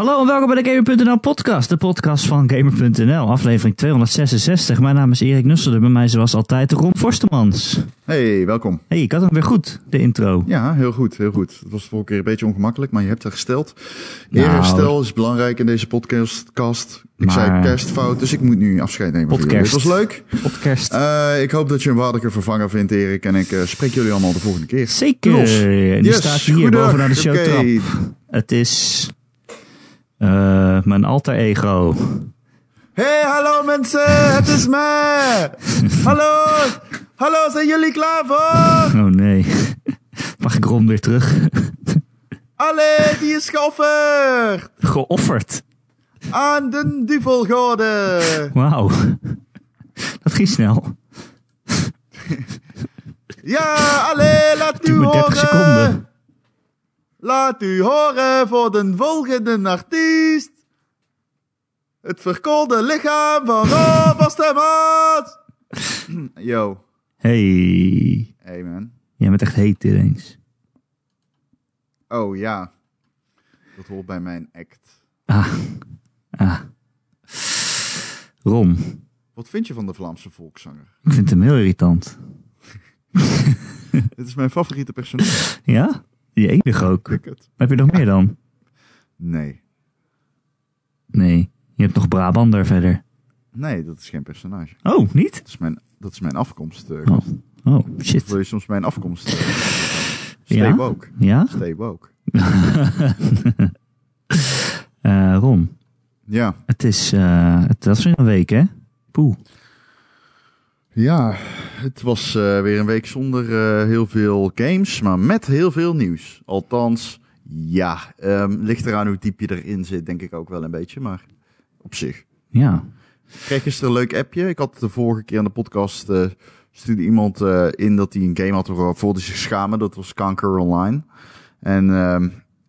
Hallo en welkom bij de Gamer.nl podcast, de podcast van Gamer.nl, aflevering 266. Mijn naam is Erik Nusselder, bij mij zoals altijd Ron Forstemans. Hey, welkom. Hey, ik had hem weer goed, de intro. Ja, heel goed, heel goed. Het was de vorige keer een beetje ongemakkelijk, maar je hebt er gesteld. Nou. Eerherstel is belangrijk in deze podcast. Ik Maar- zei kerstfout, dus ik moet nu afscheid nemen jullie. Het Podcast. was leuk. Podcast. Eh, ik hoop dat je een waardige vervanger vindt, Erik. En ik eh, spreek jullie allemaal de volgende keer. Zeker. Los. En die Yes, staat hier goedendag. bovenaan de showtrap. Oké. Het is eh, mijn alter ego. Hey, hallo mensen, het is mij. hallo, hallo, zijn jullie klaar voor? Oh nee. Mag ik Ron weer terug? Allee, die is geofferd Geofferd. aan de duvelgode. Wauw. Dat ging snel. Ja, allee, laat u Duurt maar 30 seconden. Laat u horen voor de volgende artiest. Het verkoolde lichaam van Robert. Yo. Hey. Hey man. Jij bent echt heet ineens. Oh ja. Dat hoort bij mijn act. Ah. Ah. Ron. Wat vind je van de Vlaamse volkszanger? Ik vind hem heel irritant. Dit is mijn favoriete personage. Ja? Die enige ook. Heb je nog meer dan? Nee. Nee. Je hebt nog Brabander verder. Nee, dat is geen personage. Oh, niet? Dat is mijn, dat is mijn afkomst. eh, Oh, oh shit. Wil je soms mijn afkomst? eh, Stay Ja? woke. Ja? Stay woke. Eh, Ron, Ja. het is, het was weer een week, hè? Poeh. Ja, het was eh, weer een week zonder eh, heel veel games, maar met heel veel nieuws. Althans, ja, ehm, ligt eraan hoe diep je erin zit, denk ik ook wel een beetje, maar op zich. Ja. Ik kreeg gisteren een leuk appje. Ik had de vorige keer aan de podcast, eh stuurde iemand in dat hij een game had waarvoor hij zich schamen. Dat was Conquer Online. En ehm,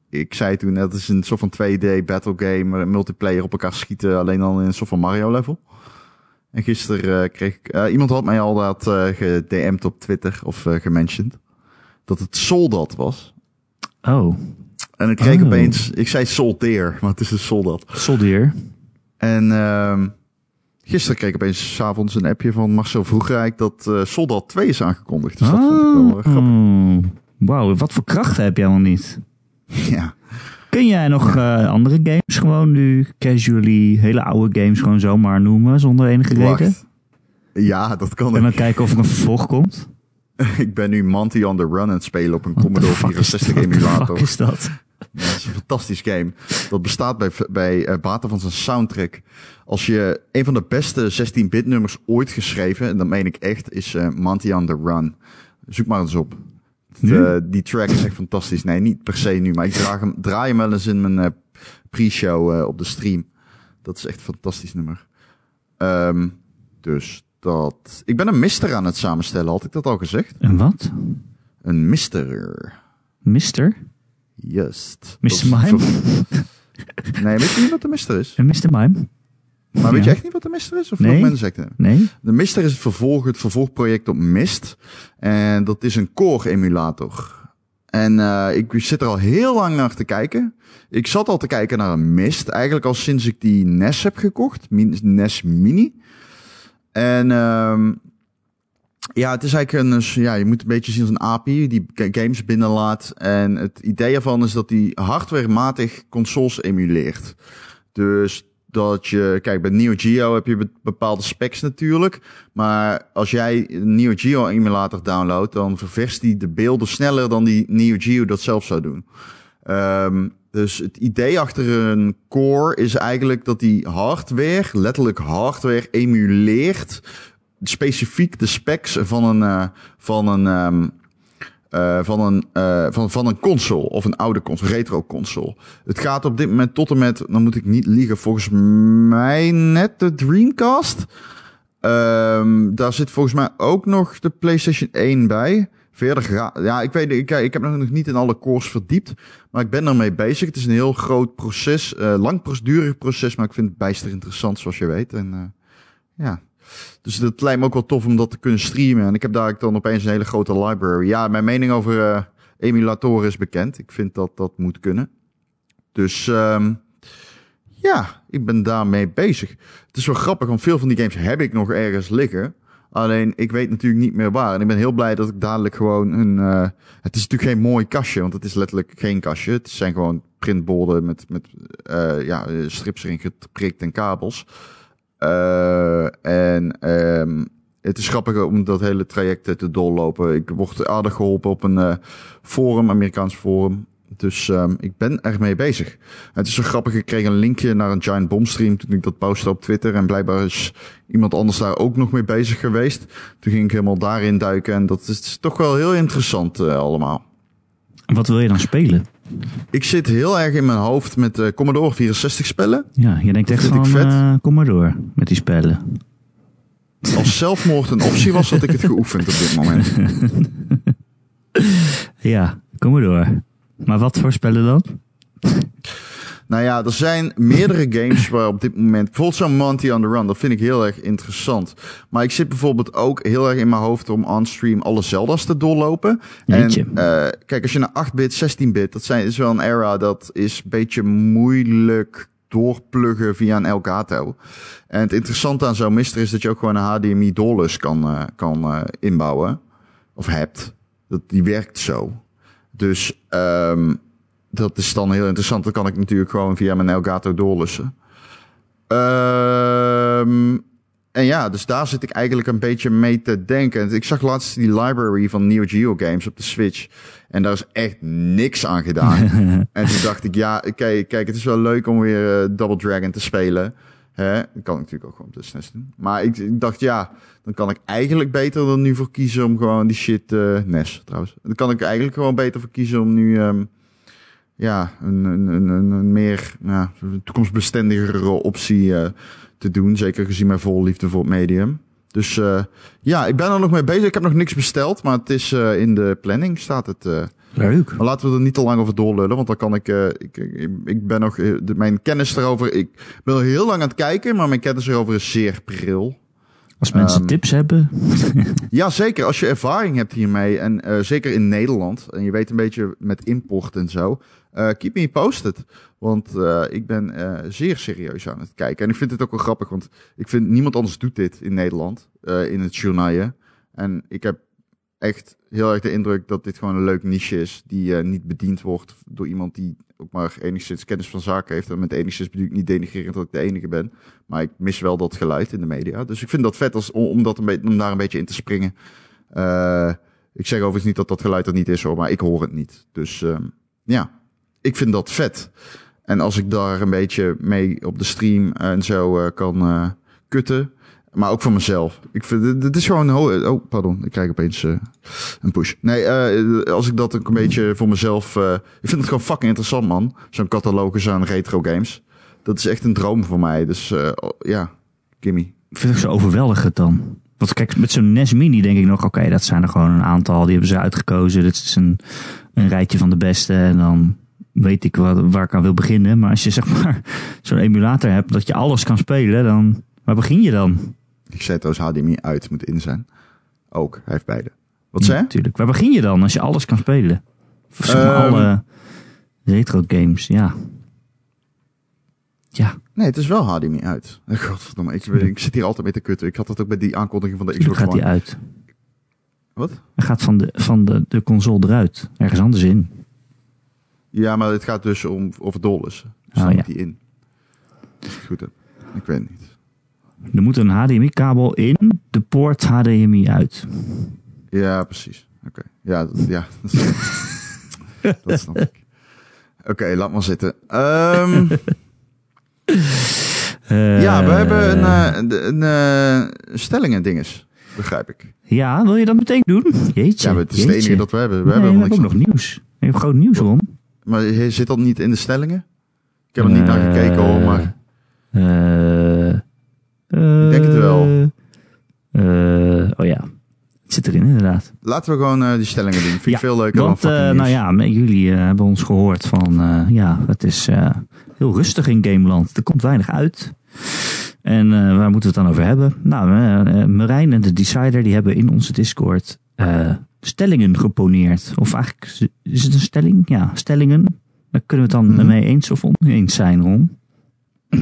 ik zei toen, dat is een soort van 2D battle game, multiplayer op elkaar schieten, alleen dan in een soort van Mario level. En gisteren eh, kreeg ik, eh, iemand had mij al dat eh gedM'd op Twitter of gementiond. Dat het Soldat was. Oh, En ik kreeg Oh. opeens, ik zei Soldeer, maar het is een Soldat. Soldier. En ehm gisteren kreeg ik opeens 's avonds een appje van Marcel Vroegrijk dat Soldat 2 is aangekondigd. Dus dat vond ik wel eh, grappig. Oh. Wauw, wat voor krachten heb jij al niet? Ja. Kun jij nog eh, andere games gewoon nu casually, hele oude games gewoon zomaar noemen zonder enige reden? Wacht. Ja, dat kan En dan kijken of er een vervolg komt? ik ben nu Monty on the Run aan het spelen op een What Commodore fuck is 64 dat? What the emulator. fuck is dat? Ja, dat is een fantastisch game. Dat bestaat bij, bij eh, baten van zijn soundtrack. Als je een van de beste 16-bit nummers ooit geschreven, en dat meen ik echt, is Monty on the Run. Zoek maar eens op. De- die track is echt fantastisch. Nee, niet per se nu, maar ik draag hem, draai hem wel eens in mijn eh, pre-show eh, op de stream. Dat is echt een fantastisch nummer. Ehm, dus dat... Ik ben een mister aan het samenstellen, had ik dat al gezegd? Een wat? Een mister. Mister? Mr. Dat is Mime? Nee, weet je niet wat de mister is? Een Mr. Mime? Maar weet je echt niet wat de mister is? Of Nee. nog mensen zeggen? Nee? De mister is het vervolg, het vervolgproject op Mist. En dat is een core emulator. En eh, ik zit er al heel lang naar te kijken. Ik zat al te kijken naar een Mist. Eigenlijk al sinds ik die NES heb gekocht. NES Mini. En ehm, ja, het is eigenlijk een, ja, je moet een beetje zien als een API die ga- games binnenlaat. En het idee ervan is dat die hardwarematig consoles emuleert. Dus dat je, kijk, bij Neo Geo heb je be- bepaalde specs natuurlijk. Maar als jij Neo Geo emulator downloadt, dan ververst die de beelden sneller dan die Neo Geo dat zelf zou doen. Ehm, dus het idee achter een core is eigenlijk dat die hardware, letterlijk hardware, emuleert specifiek de specs van een, eh, van een, ehm, eh, van, een, eh, van, van een console of een oude console, retro console. Het gaat op dit moment tot en met, dan moet ik niet liegen, volgens mij net de Dreamcast. Ehm, daar zit volgens mij ook nog de PlayStation 1 bij. Ja, ik weet, ik, ik heb nog niet in alle cores verdiept, maar ik ben ermee bezig. Het is een heel groot proces, eh, lang procedurig proces, maar ik vind het bijster interessant, zoals je weet. En eh, ja, dus het lijkt me ook wel tof om dat te kunnen streamen. En ik heb daar dan opeens een hele grote library. Ja, mijn mening over eh, emulatoren is bekend. Ik vind dat dat moet kunnen. Dus ehm ja, ik ben daarmee bezig. Het is wel grappig, want veel van die games heb ik nog ergens liggen. Alleen, ik weet natuurlijk niet meer waar. En ik ben heel blij dat ik dadelijk gewoon een... Uh, het is natuurlijk geen mooi kastje, want het is letterlijk geen kastje. Het zijn gewoon printborden met, met uh, ja, strips erin geprikt en kabels. Uh, en um, het is grappig om dat hele traject te doorlopen. Ik word aardig geholpen op een forum, Amerikaans forum. Dus um, ik ben er mee bezig. Het is zo grappig, ik kreeg een linkje naar een Giant Bomb stream toen ik dat postte op Twitter. En blijkbaar is iemand anders daar ook nog mee bezig geweest. Toen ging ik helemaal daarin duiken en dat is toch wel heel interessant uh, allemaal. Wat wil je dan spelen? Ik zit heel erg in mijn hoofd met uh, Commodore 64 spellen. Ja, je denkt echt van uh, Commodore met die spellen. Als zelfmoord een optie was, had ik het geoefend op dit moment. ja, Commodore. Maar wat voor spellen dan? Nou ja, er zijn meerdere games waar op dit moment... Bijvoorbeeld zo'n Monty on the Run, dat vind ik heel erg interessant. Maar ik zit bijvoorbeeld ook heel erg in mijn hoofd om onstream alle Zelda's te doorlopen. Jeetje. En uh, kijk, als je naar 8-bit, 16-bit, dat zijn, is wel een era dat is een beetje moeilijk doorpluggen via een Elgato. En het interessante aan zo'n mister is dat je ook gewoon een HDMI doorlus kan, uh, kan uh, inbouwen. Of hebt. Dat, die werkt zo. Dus um, dat is dan heel interessant. Dan kan ik natuurlijk gewoon via mijn Elgato doorlussen. Um, en ja, dus daar zit ik eigenlijk een beetje mee te denken. Ik zag laatst die library van Neo Geo games op de Switch. En daar is echt niks aan gedaan. en toen dacht ik, ja, kijk, kijk, het is wel leuk om weer uh, Double Dragon te spelen. Hè? Dat kan ik natuurlijk ook gewoon op de SNES doen. Maar ik, ik, dacht, ja, dan kan ik eigenlijk beter dan nu voor kiezen om gewoon die shit... Uh, NES trouwens. Dan kan ik eigenlijk gewoon beter voor kiezen om nu... Um, ja, een, een, een, een meer nou, toekomstbestendigere optie uh, te doen. Zeker gezien mijn vol liefde voor het medium. Dus uh, ja, ik ben er nog mee bezig. Ik heb nog niks besteld, maar het is uh, in de planning staat het. Leuk. Maar laten we er niet te lang over doorlullen, want dan kan ik, ik, ik, ben nog, mijn kennis erover, ik ben al heel lang aan het kijken, maar mijn kennis erover is zeer pril. Als mensen um, tips hebben. ja, zeker. Als je ervaring hebt hiermee, en uh, zeker in Nederland, en je weet een beetje met import en zo, uh, keep me posted. Want uh, ik ben zeer serieus aan het kijken. En ik vind het ook wel grappig, want ik vind niemand anders doet dit in Nederland, in het journaille. En ik heb echt heel erg de indruk dat dit gewoon een leuk niche is, die niet bediend wordt door iemand die ook maar enigszins kennis van zaken heeft. En met enigszins bedoel ik niet denigrerend dat ik de enige ben. Maar ik mis wel dat geluid in de media. Dus ik vind dat vet als, om, dat een om daar een beetje in te springen. Uh, ik zeg overigens niet dat dat geluid er niet is hoor, maar ik hoor het niet. Dus uh, ja, ik vind dat vet. En als ik daar een beetje mee op de stream en zo uh, kan uh, kutten. Maar ook voor mezelf. Ik vind, het is gewoon, oh, pardon, ik krijg opeens uh, een push. Nee, uh, als ik dat een beetje voor mezelf, uh, ik vind het gewoon fucking interessant, man. Zo'n catalogus aan retro games. Dat is echt een droom voor mij. Dus uh, ja. Ik vind het zo overweldigend dan. Want kijk, met zo'n NES Mini denk ik nog, oké, dat zijn er gewoon een aantal. Die hebben ze uitgekozen. Dit is een, een rijtje van de beste. En dan weet ik waar, waar ik aan wil beginnen. Maar als je zeg maar zo'n emulator hebt, dat je alles kan spelen, dan waar begin je dan? Ik zei trouwens HDMI uit moet in zijn. Ook, hij heeft beide. Wat zei? Natuurlijk. Waar begin je dan als je alles kan spelen? Zeg maar um, alle retro games, ja. Ja. Nee, het is wel HDMI uit. Godverdomme, ik, ik zit hier altijd mee te kutten. Ik had dat ook bij die aankondiging van de Xbox One. gaat hij uit. Wat? Hij gaat van de, van de, de console eruit. Ergens anders in. Ja, maar het gaat dus om over dollars. Dus oh, ja. die in. Goed, ik weet het niet. Er moet een HDMI-kabel in, de poort HDMI uit. Ja, precies. Oké. Okay. Ja, dat, ja. dat snap ik. Oké, okay, laat maar zitten. Um, uh, ja, we hebben een, een, een, een stelling en dinges, begrijp ik. Ja, wil je dat meteen doen? Jeetje. Ja, het is het enige dat we hebben. We nee, hebben we hebben ook nog nieuws. We hebben groot nieuws, Ron. Maar zit dat niet in de stellingen? Ik heb er niet naar gekeken hoor, maar... Uh, Uh, ik denk het wel. Uh, oh ja, het zit erin inderdaad. Laten we gewoon uh, die stellingen doen. Vind ik ja, veel leuker want, dan fucking Nou ja, jullie hebben ons gehoord van... ja, het is heel rustig in Gameland. Er komt weinig uit. En waar moeten we het dan over hebben? Nou, Marijn en de Decider die hebben in onze Discord stellingen geponeerd. Of eigenlijk, is het een stelling? Ja, stellingen. Daar kunnen we het dan -hmm. mee eens of oneens zijn, Ron.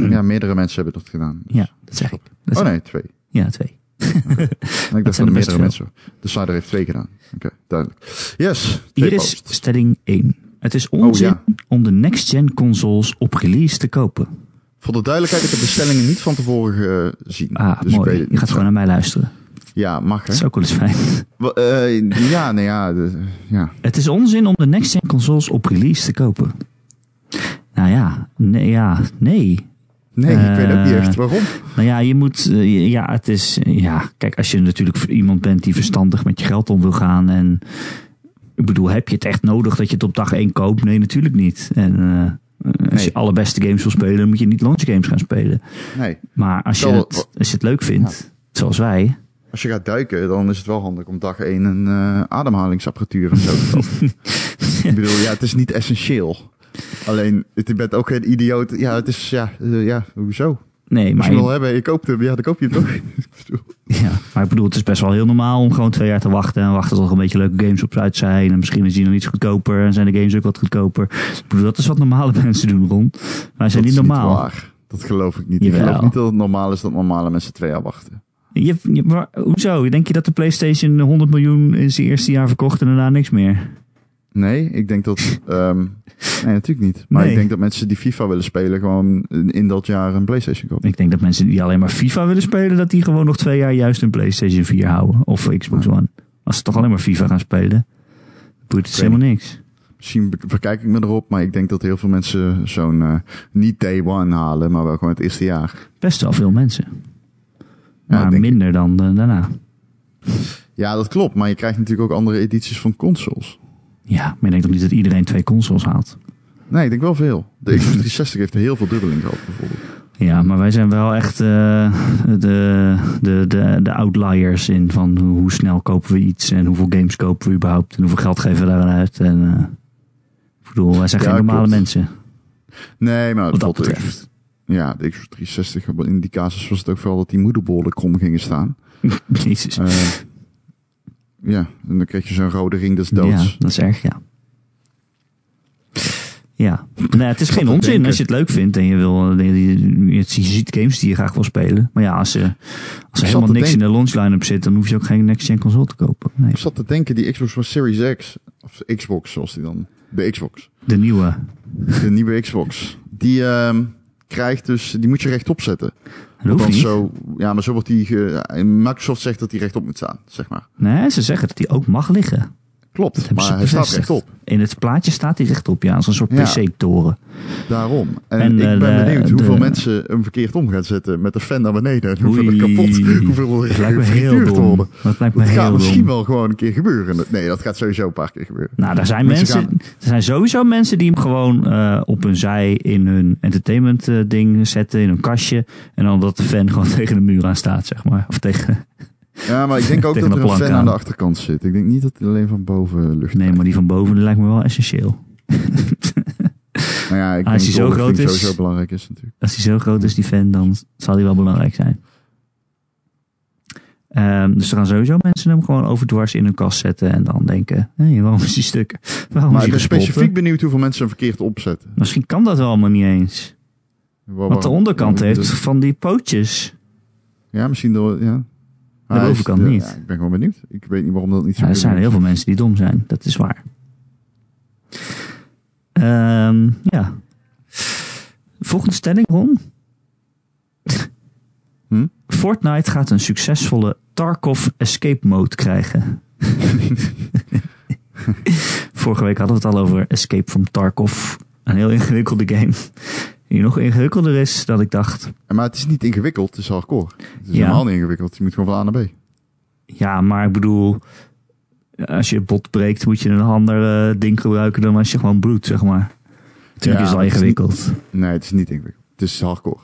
Ja, meerdere mensen hebben dat gedaan. Dus- Ja, dat zeg ik. Dat Oh nee, twee. Ja, twee. Ik dacht dat er er meerdere mensen. De Cider heeft twee gedaan. Oké, duidelijk. Yes, Hier is stelling 1. Het is onzin Oh, ja. om de next-gen consoles op release te kopen. Voor de duidelijkheid, ik heb de stellingen niet van tevoren gezien. Ah, dus ik weet mooi. Je gaat gewoon naar mij luisteren. Ja, mag hè? Dat is ook wel eens fijn. Eh, ja, nee, ja, de- ja. Het is onzin om de next-gen consoles op release te kopen. Nou ja, nee. Ja, nee. Nee, ik weet ook niet Eh, echt waarom. Nou ja, je moet, eh, ja, het is, eh, ja, kijk, als je natuurlijk iemand bent die verstandig met je geld om wil gaan en, ik bedoel, heb je het echt nodig dat je het op dag 1 koopt? Nee, natuurlijk niet. En eh, als Nee. je alle beste games wil spelen, dan moet je niet launch games gaan spelen. Nee. Maar als je Wel, het, als je het leuk vindt, zoals wij, Als je gaat duiken, dan is het wel handig om dag één een eh, ademhalingsapparatuur en zo te kopen. ik bedoel, ja, het is niet essentieel. Alleen, je bent ook geen idioot. Ja, het is, ja, eh, ja hoezo? nee, Als maar, je hem wil hebben koopt hem, ja, dan koop je hem toch? Ik ja, maar ik bedoel, het is best wel heel normaal om gewoon twee jaar te wachten en wachten tot er een beetje leuke games op uit zijn. En misschien is die nog iets goedkoper en zijn de games ook wat goedkoper. Ik bedoel, dat is wat normale mensen doen, Ron. Wij zijn dat niet normaal. waar. Dat geloof ik niet. Ik geloof niet dat het normaal is dat normale mensen twee jaar wachten. Je, je, maar hoezo? Denk je dat de PlayStation 100 miljoen in zijn eerste jaar verkocht en daarna niks meer? Nee, ik denk dat... ehm, nee, natuurlijk niet. Maar Nee. ik denk dat mensen die FIFA willen spelen gewoon in, dat jaar een Playstation kopen. Ik denk dat mensen die alleen maar FIFA willen spelen, dat die gewoon nog twee jaar juist een PlayStation 4 houden. Of Xbox One. Als ze toch alleen maar FIFA gaan spelen, boeit het helemaal niks. Misschien verkijk ik me erop, maar ik denk dat heel veel mensen zo'n... eh, niet day one halen, maar wel gewoon het eerste jaar. Best wel veel mensen. Ja, Maar ik. minder dan eh, daarna. Ja, dat klopt. Maar je krijgt natuurlijk ook andere edities van consoles. Ja, maar ik denk toch niet dat iedereen twee consoles haalt. Nee, ik denk wel veel. De Xbox 360 heeft er heel veel dubbeling gehad, bijvoorbeeld. Ja, maar wij zijn wel echt eh, de, de, de, de outliers in van hoe snel kopen we iets en hoeveel games kopen we überhaupt en hoeveel geld geven we daaraan uit. En, eh, ik bedoel, wij zijn Ja, geen normale klopt. mensen. Nee, maar Wat dat betreft. Ja, de Xbox 360, in die casus was het ook wel dat die moederborden krom gingen staan. Jezus. Eh, ja, en dan kreeg je zo'n rode ring des doods. Ja, dat is erg, ja. Ja, nee, het is geen onzin denken. als je het leuk vindt en je wil, je, je, je ziet games die je graag wil spelen. Maar ja, als, er- als er helemaal niks in de launch line-up zit, dan hoef je ook geen next-gen console te kopen. Nee, Ik zat te denken, die Xbox van Series X, of Xbox zoals die dan, de Xbox, de nieuwe. de nieuwe Xbox, die ehm, krijgt dus, die moet je rechtop zetten. Want niet. zo, ja, maar zo wordt die, Microsoft zegt dat die rechtop moet staan, zeg maar. Nee, ze zeggen dat die ook mag liggen. Klopt, maar hij staat rechtop. In het plaatje staat hij rechtop, ja, als een soort Ja. PC-toren. Daarom. En, En, ik eh, ben de- benieuwd hoeveel de- mensen hem verkeerd om gaan zetten met de fan naar beneden. En hoeveel er Oei. kapot, hoeveel er gefrituurd worden. Dat lijkt me Dat gaat misschien wel gewoon een keer gebeuren. Nee, dat gaat sowieso een paar keer gebeuren. Nou, daar zijn Mensen mensen, er zijn sowieso mensen die hem gewoon eh, op hun zij in hun entertainment eh, ding zetten, in hun kastje. En dan dat de fan gewoon tegen de muur aan staat, zeg maar. Of tegen, Ja, maar ik denk ook dat de er een fan aan de achterkant zit. Ik denk niet dat hij alleen van boven lucht nee, maar die van boven die lijkt me wel essentieel. Nou ja, ik Als hij zo dat groot is- sowieso belangrijk is natuurlijk. Als hij zo groot is, die fan, dan zal hij wel belangrijk zijn. Ehm, dus er gaan sowieso mensen hem gewoon overdwars in hun kast zetten en dan denken, hé, waarom is die stuk? Waarom Maar is ik ben specifiek benieuwd hoeveel mensen hem verkeerd opzetten. Misschien kan dat wel allemaal niet eens. Want de onderkant heeft van die pootjes. Ja, misschien door... Ja. De Ah, bovenkant is- niet. ja, ik ben gewoon benieuwd. Ik weet niet waarom dat niet zo Ja, er is. zijn heel veel mensen die dom zijn. Dat is waar. Ehm, ja. Volgende stelling, Ron. Hm? Fortnite gaat een succesvolle Tarkov Escape Mode krijgen. Vorige week hadden we het al over Escape from Tarkov. Een heel ingewikkelde game. Die nog ingewikkelder is dan ik dacht. Maar het is niet ingewikkeld, het is hardcore. Het is Ja. helemaal niet ingewikkeld. Je moet gewoon van A naar B. Ja, maar ik bedoel... Als je bot breekt, moet je een ander eh, ding gebruiken dan als je gewoon bloedt, zeg maar. Natuurlijk Ja, is het al maar het is ingewikkeld. Nee, het is niet ingewikkeld. Het is hardcore.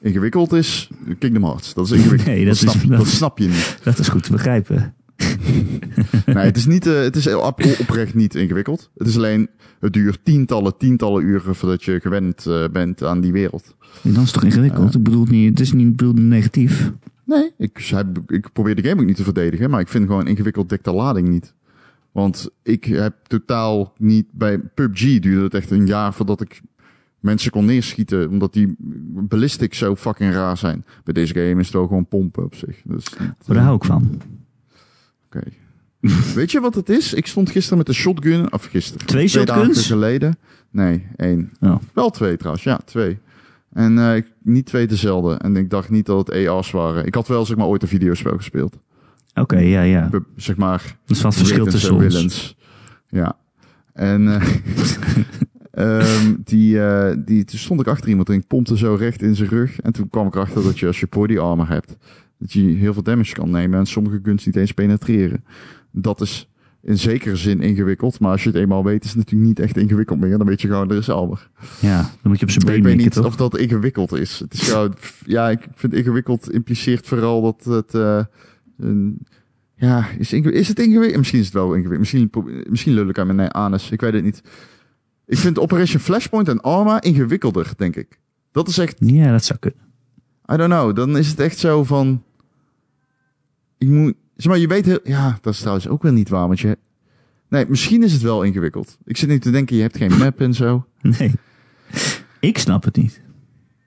Ingewikkeld is Kingdom Hearts. Dat is ingewikkeld. Nee, dat, dat is- snap, dat dat snap je niet. Dat is goed te begrijpen. Nee, het is, niet, eh, het is op- oprecht niet ingewikkeld. Het is alleen, het duurt tientallen, tientallen uren voordat je gewend eh, bent aan die wereld. En dan is het toch ingewikkeld? Ik bedoel het niet, het is niet bedoeld negatief. Nee, ik, ik probeer de game ook niet te verdedigen, maar ik vind gewoon ingewikkeld dekt de lading niet. Want ik heb totaal niet, bij PUBG duurde het echt een jaar voordat ik mensen kon neerschieten omdat die ballistics zo fucking raar zijn. Bij deze game is het wel gewoon pompen op zich. Dus, Maar daar hou ik van. Oké. Weet je wat het is? Ik stond gisteren met een shotgun, of gisteren. Twee dagen shotguns? geleden. Nee, één. Oh. Wel twee trouwens, ja, twee. En eh, ik- niet twee dezelfde. En ik dacht niet dat het AR's waren. Ik had wel zeg maar ooit een videospel gespeeld. Oké, ja, ja. Be- zeg maar Dat is wat verschil tussen ons. Ja. En eh, ehm, die, eh, die, toen stond ik achter iemand en ik pompte zo recht in zijn rug. En toen kwam ik erachter dat je als je body armor hebt, dat je heel veel damage kan nemen en sommige guns niet eens penetreren. Dat is in zekere zin ingewikkeld, maar als je het eenmaal weet, is het natuurlijk niet echt ingewikkeld meer. Dan weet je gewoon, er is armor. Ja, dan moet je op zijn Ik been weet mikken, niet toch? of dat ingewikkeld is. Het is gewoon, ja, ik vind ingewikkeld impliceert vooral dat het, eh, een, ja, is, is het ingewikkeld? Misschien is het wel ingewikkeld. Misschien, misschien lul ik aan mijn anus. Ik weet het niet. Ik vind Operation Flashpoint en Arma ingewikkelder, denk ik. Dat is echt, Ja, dat zou kunnen. I don't know. Dan is het echt zo van, ik moet, zeg maar, je weet heel, ja, dat is trouwens ook wel niet waar, want je, nee, misschien is het wel ingewikkeld. Ik zit nu te denken, je hebt geen map en zo. Nee. Ik snap het niet.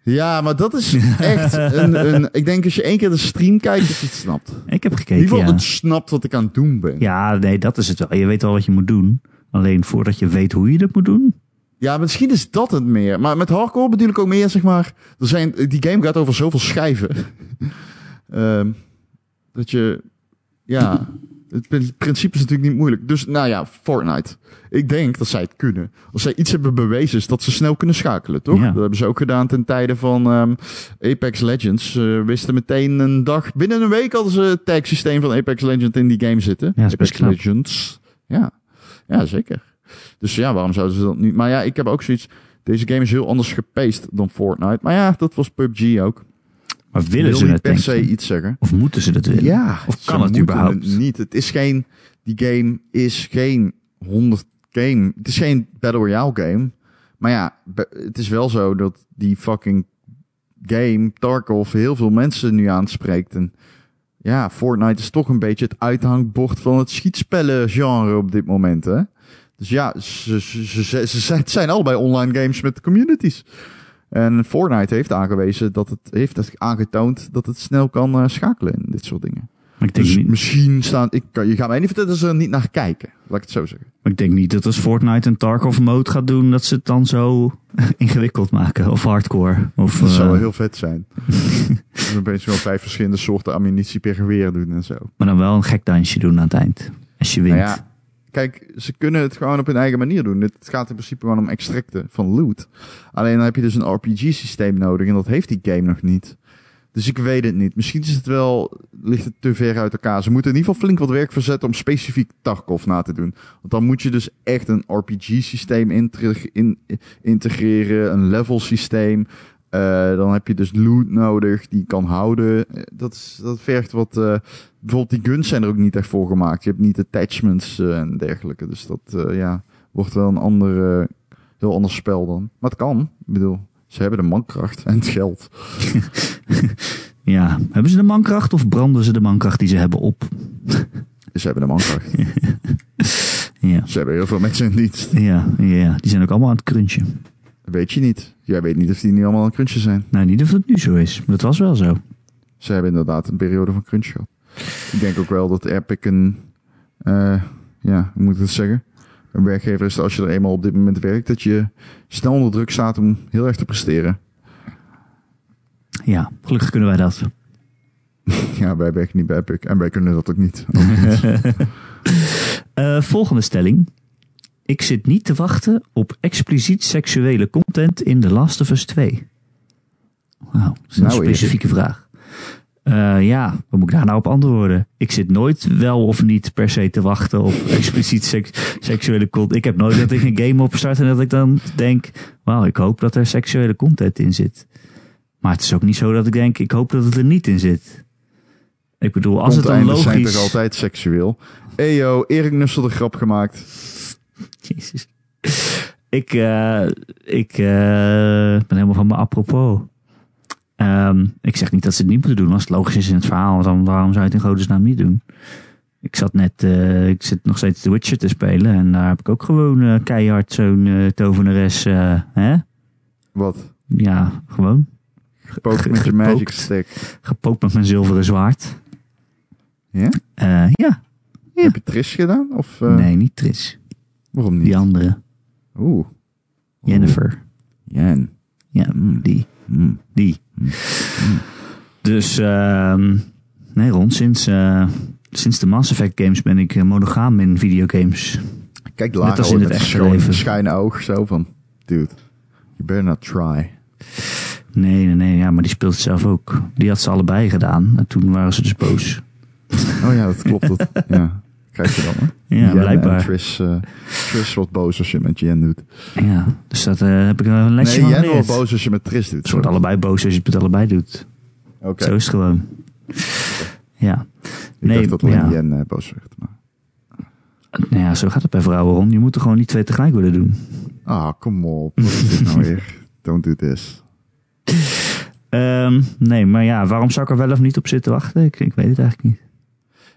Ja, maar dat is echt een, een... Ik denk als je één keer de stream kijkt, dat je het snapt. Ik heb In gekeken, ieder geval, ja. het snapt wat ik aan het doen ben. Ja. Ja, nee, dat is het wel. Je weet wel wat je moet doen. Alleen voordat je weet hoe je dat moet doen. misschien is dat het meer. Maar met hardcore bedoel ik ook meer, zeg maar... Er zijn, die game gaat over zoveel schijven. Ehm, dat je... Ja, het prin- principe is natuurlijk niet moeilijk. Dus, nou ja, Fortnite. Ik denk dat zij het kunnen. Als zij iets hebben bewezen, is dat ze snel kunnen schakelen, toch? Ja. Dat hebben ze ook gedaan ten tijde van ehm, Apex Legends. Ze wisten meteen een dag... Binnen een week hadden ze het tag systeem van Apex Legends in die game zitten. Ja, Apex knap. Legends. Ja. ja, zeker. Dus ja, waarom zouden ze dat niet... Maar ja, ik heb ook zoiets... Deze game is heel anders gepaced dan Fortnite. Maar ja, dat was PUBG ook. Maar willen wil ze het, per se iets zeggen. Of moeten ze dat willen? Ja, Of kan het überhaupt? het niet. Het is geen, die game is geen 100 game. Het is geen Battle Royale game. Maar ja, het is wel zo dat die fucking game, Tarkov, heel veel mensen nu aanspreekt. En ja, Fortnite is toch een beetje het uithangbord van het schietspellen-genre op dit moment, hè? Dus ja, ze, ze, ze, ze, zijn allebei online games met communities. En Fortnite heeft aangewezen dat het heeft aangetoond dat het snel kan eh, schakelen in dit soort dingen. Maar ik denk, Dus niet, misschien staan. Ik, kan- je gaat mij niet vertellen dat ze er niet naar kijken. Laat ik het zo zeggen. maar ik denk niet dat als Fortnite een Tarkov mode gaat doen, dat ze het dan zo ingewikkeld maken. Of hardcore. Of, Dat zou eh, wel heel vet zijn. dan opeens wel vijf verschillende soorten ammunitie per geweer doen en zo. Maar dan wel een gek dansje doen aan het eind. Als je wint. Nou ja, kijk, ze kunnen het gewoon op hun eigen manier doen. Het gaat in principe gewoon om extracten van loot. Alleen dan heb je dus een RPG-systeem nodig en dat heeft die game nog niet. Dus ik weet het niet. Misschien is het wel, ligt het te ver uit elkaar. Ze moeten in ieder geval flink wat werk verzetten om specifiek Tarkov na te doen. Want dan moet je dus echt een RPG-systeem integ- in, integreren, een level Eh, dan heb je dus loot nodig die kan houden. Eh, Dat, is, dat vergt wat. eh, bijvoorbeeld die guns zijn er ook niet echt voor gemaakt. Je hebt niet attachments en dergelijke. Dus dat ja, wordt wel een ander, heel ander spel dan. Maar het kan. Ik bedoel, ze hebben de mankracht en het geld. Ja. Hebben ze de mankracht of branden ze de mankracht die ze hebben op? Ze hebben de mankracht. Ja. ze hebben heel veel mensen in dienst. Ja, ja, die zijn ook allemaal aan het crunchen. Dat weet je niet. Jij weet niet of die nu allemaal een crunchje zijn. Nou, niet of het nu zo is. Maar dat was wel zo. Ze hebben inderdaad een periode van crunch gehad. Ik denk ook wel dat Epic een, eh, ja, hoe moet ik het zeggen? Een werkgever is dat als je er eenmaal op dit moment werkt, dat je snel onder druk staat om heel erg te presteren. Ja, gelukkig kunnen wij dat. Ja, wij werken niet bij Epic en wij kunnen dat ook niet. Ook niet. Eh, volgende stelling. Ik zit niet te wachten op expliciet seksuele content in The Last of Us 2. Wauw, dat is een Nou, specifieke vraag. Eh, ja, wat moet ik daar nou op antwoorden? Ik zit nooit wel of niet per se te wachten op expliciet seks- seksuele content. Ik heb nooit dat ik een game opstart en dat ik dan denk... Wauw, ik hoop dat er seksuele content in zit. Maar het is ook niet zo dat ik denk, ik hoop dat het er niet in zit. Ik bedoel, als het dan Conteindes zijn logisch... toch altijd seksueel? Eyo, Erik Nussel de grap gemaakt. Jezus. Ik, eh, ik eh, ben helemaal van me apropos. Ehm, ik zeg niet dat ze het niet moeten doen. Als het logisch is in het verhaal, dan waarom zou je het in godesnaam niet doen? Ik zat net, eh, ik zit nog steeds The Witcher te spelen. En daar heb ik ook gewoon keihard zo'n tovenares. hè? Wat? Ja, gewoon. Gepookt met je magic stick. Gepookt met mijn zilveren zwaard. Ja? Ja. Ja. Heb je Trish gedaan? Of, nee, niet Tris. Waarom niet? Die andere. Oeh. Jennifer. Jen. Ja, Mm. die. Mm. Die. Dus, ehm nee Ron, sinds, eh, sinds de Mass Effect games ben ik eh, monogaam in videogames. Kijk, Lara als in het echte leven. schuine oog zo van... Dude, you better not try. Nee, nee, nee, ja, maar die speelt het zelf ook. Die had ze allebei gedaan en toen waren ze dus boos. Oh ja, dat klopt. Dat, ja, krijg je dan, hè? Ja, blijkbaar. En eh, Trish wordt boos als je het met Jen doet. Ja, dus dat eh, heb ik wel een lesje Nee, van Jen wordt boos als je met Trish doet. Het wordt allebei boos als je het met allebei doet. Oké. Zo is het gewoon. Ja. Ik nee, dacht dat alleen ja. Jen eh, boos werd. Maar... Nou ja, zo gaat het bij vrouwen rond. Je moet er gewoon niet twee tegelijk willen doen. Ah, kom op. Wat is dit nou weer? Don't do this. Ehm, nee, maar ja, waarom zou ik er wel of niet op zitten wachten? Ik, ik weet het eigenlijk niet.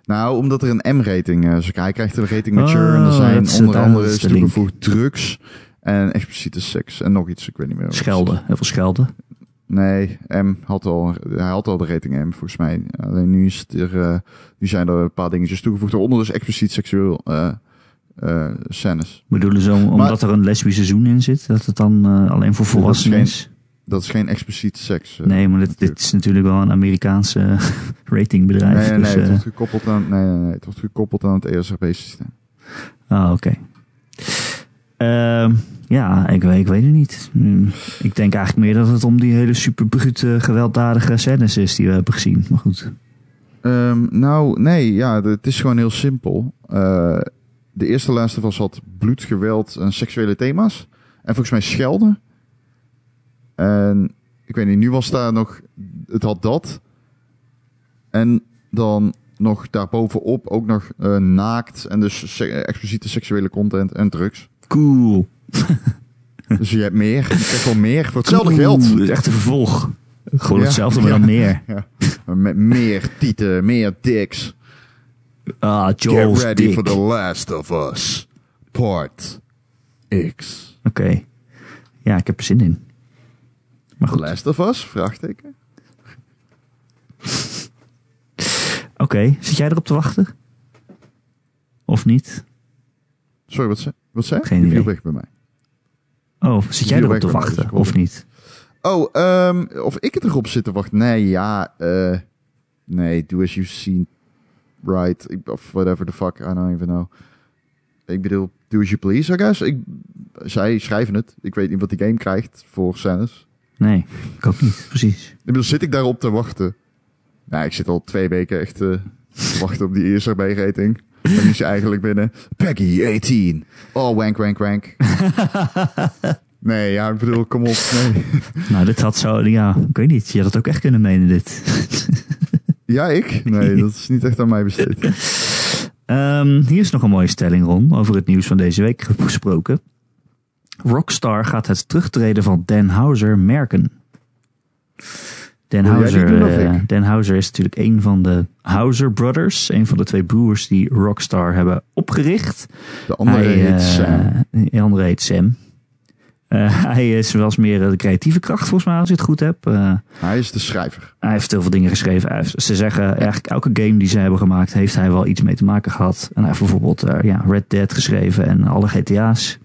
Nou, omdat er een M-rating is. Dus hij krijgt een rating mature. en er Oh, zijn onder andere is toegevoegd drugs en expliciete seks. En nog iets, ik weet niet meer. Schelden, heel veel schelden. Nee, M had al, hij had al de rating M volgens mij. Alleen nu, is er, eh, nu zijn er een paar dingetjes toegevoegd. Waaronder dus expliciet seksueel eh eh scènes. Bedoelen ze om- omdat er een lesbisch seizoen in zit, dat het dan eh, alleen voor volwassenen is? Dat is geen expliciet seks. eh, Nee, maar dit, dit is natuurlijk wel een Amerikaanse ratingbedrijf. Nee, nee, nee, dus, het eh, wordt gekoppeld aan, nee, nee, nee, het wordt gekoppeld aan het E ESRB-systeem. Ah, oké. Ehm, ja, ik, weet- ik weet het niet. Hmm, Ik denk eigenlijk meer dat het om die hele super brute, gewelddadige scènes is die we hebben gezien. Maar goed. Ehm, nou, nee, ja, het is gewoon heel simpel. Eh, de eerste laatste was had bloed, geweld en seksuele thema's. En volgens mij schelden. En ik weet niet, nu was daar nog, het had dat. En dan nog daarbovenop ook nog eh, naakt en dus se- expliciete seksuele content en drugs. Cool. Dus je hebt meer, je krijgt wel meer voor hetzelfde geld. dat is echt een vervolg. Gewoon Ja, hetzelfde, maar ja. dan meer. Ja. Met meer tieten, meer dicks. Ah, Get Joel's ready dick. for the last of us. Part X. Oké. Ja, ik heb er zin in. Maar goed. last of us? Vraagteken. Oké, zit jij erop te wachten? Of niet? Sorry, wat zei Wat zei? Geen idee. weg bij mij. Oh, zit jij erop te mij, dus wachten? hoorde Of niet? Oh, ehm, of ik het erop zit te wachten? Nee, ja. eh nee, do as you've seen right. Of whatever the fuck, I don't even know. Ik bedoel, do as you please, I guess. Ik, zij schrijven het. Ik weet niet wat die game krijgt voor scènes. Nee, ik ook niet. Precies. Ik bedoel, zit ik daarop te wachten? Nou, ik zit al twee weken echt eh, te wachten op die ESRB-rating. En nu is je eigenlijk binnen. Peggy, 18. Oh, wank, wank, wank. nee, ja, ik bedoel, kom op. Nee. Nou, dit had zo... Ja, ik weet niet. Je had het ook echt kunnen menen, dit. Ja, ik? Nee, dat is niet echt aan mij besteed. Ehm, hier is nog een mooie stelling, Ron, over het nieuws van deze week gesproken. Rockstar gaat het terugtreden van Dan Houser merken. Dan Houser, eh? Dan Houser is natuurlijk een van de Houser Brothers. Een van de twee broers die Rockstar hebben opgericht. De andere hij, heet eh, Sam. De andere heet Sam. Eh, hij is wel eens meer de creatieve kracht, volgens mij, als ik het goed heb. Hij is de schrijver. hij heeft heel veel dingen geschreven. Heeft- ze zeggen eigenlijk elke game die ze hebben gemaakt, heeft hij wel iets mee te maken gehad. En hij heeft bijvoorbeeld ja, Red Dead geschreven en alle GTA's.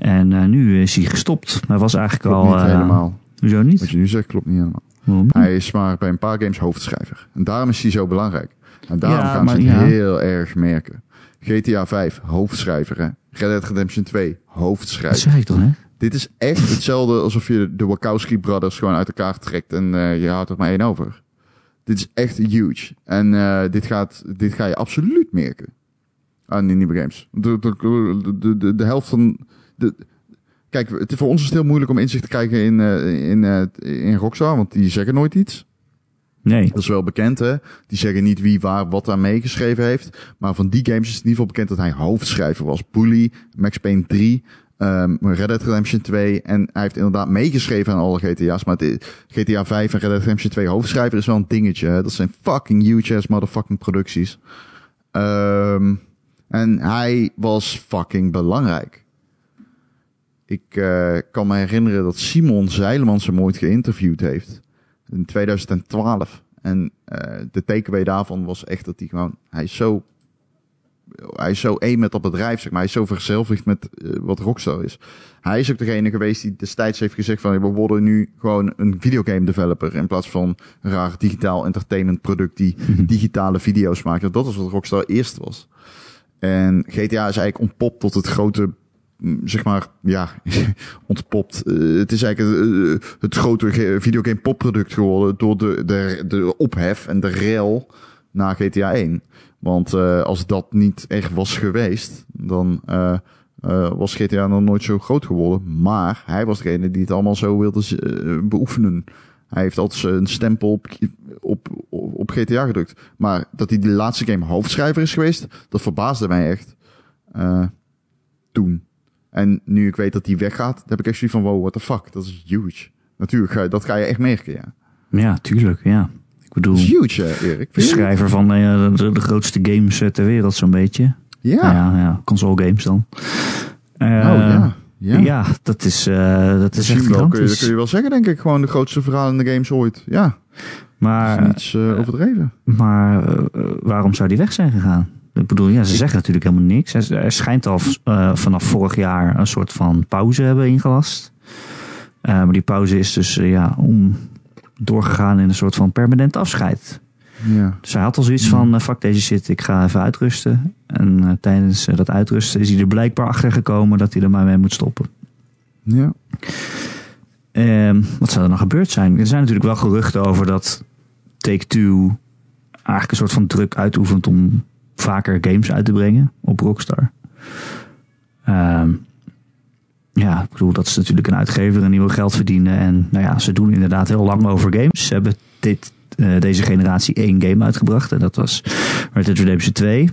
En eh, nu is hij gestopt. Hij was eigenlijk Klopt al. niet eh, helemaal. Hoezo niet? Wat je nu zegt klopt niet helemaal. Waarom? Hij is maar bij een paar games hoofdschrijver. En daarom is hij zo belangrijk. En daarom Ja, gaan ze maar het ja. heel erg merken. GTA 5, hoofdschrijver. Hè? Red Dead Redemption 2, Dat hoofdschrijver. zeg ik toch, hè? Dit is echt hetzelfde alsof je de Wachowski brothers gewoon uit elkaar trekt en eh, je houdt er maar één over. Dit is echt huge. En dit, gaat, dit ga je absoluut merken aan die nieuwe games. De, de, de, de, de helft van... De, kijk, het is voor ons is het heel moeilijk om inzicht te krijgen in, eh, in, eh, in Rockstar, want die zeggen nooit iets. Nee. Dat is wel bekend, hè? Die zeggen niet wie waar wat aan meegeschreven heeft. Maar van die games is het in ieder geval bekend dat hij hoofdschrijver was. Bully, Max Payne 3, ehm Red Dead Redemption 2. En hij heeft inderdaad meegeschreven aan alle GTA's. Maar het GTA 5 en Red Dead Redemption 2 hoofdschrijver is wel een dingetje. Hè? Dat zijn fucking huge ass motherfucking producties. Ehm, en hij was fucking belangrijk. Ik eh, kan me herinneren dat Simon Zeilemans hem ooit geïnterviewd heeft. In 2012. En eh, de takeaway daarvan was echt dat hij gewoon... Hij is zo... Hij is zo één met dat bedrijf, zeg maar. Hij is zo verzelfigd met eh, wat Rockstar is. Hij is ook degene geweest die destijds heeft gezegd van... We worden nu gewoon een videogame developer... in plaats van een raar digitaal entertainment product... die digitale video's maakt. Dat was wat Rockstar eerst was. En GTA is eigenlijk ontpopt tot het grote zeg maar, ja, ontpopt. Uh, het is eigenlijk uh, het grote videogame popproduct geworden door de, de, de ophef en de rel na GTA 1. Want uh, als dat niet echt was geweest, dan was GTA nog nooit zo groot geworden. Maar hij was degene die het allemaal zo wilde beoefenen. Hij heeft altijd een stempel op, op, op GTA gedrukt. Maar dat hij de laatste game hoofdschrijver is geweest, dat verbaasde mij echt. Toen. En nu ik weet dat hij weggaat, dan heb ik echt zoiets van, wow, what the fuck, dat is huge. Natuurlijk, ga dat ga je echt merken, ja. Ja, tuurlijk, ja. Ik bedoel, dat is huge, hè, Erik. De schrijver van uh, de, de, grootste games ter wereld, zo'n beetje. Ja. Ja, ja console games dan. Uh, oh, ja. Ja. ja, dat is, uh, dat is echt wel, kun je, kun je wel zeggen, denk ik. Gewoon de grootste verhalende games ooit. Ja. Maar, iets uh, overdreven. Maar waarom zou die weg zijn gegaan? Ik bedoel, ja, ze zeggen natuurlijk helemaal niks. Er schijnt al vanaf vorig jaar een soort van pauze hebben ingelast. maar die pauze is dus ja, om doorgegaan in een soort van permanent afscheid. Ja. Dus hij had al zoiets van, fuck deze shit, ik ga even uitrusten. En tijdens dat uitrusten is hij er blijkbaar achter gekomen dat hij er maar mee moet stoppen. Ja. Ehm, wat zou er nou gebeurd zijn? Er zijn natuurlijk wel geruchten over dat Take-Two eigenlijk een soort van druk uitoefent om vaker games uit te brengen op Rockstar. Um, ja, ik bedoel, dat is natuurlijk een uitgever en die wil geld verdienen. En nou ja, ze doen inderdaad heel lang over games. Ze hebben dit uh, deze generatie één game uitgebracht. En dat was Red Dead Redemption 2.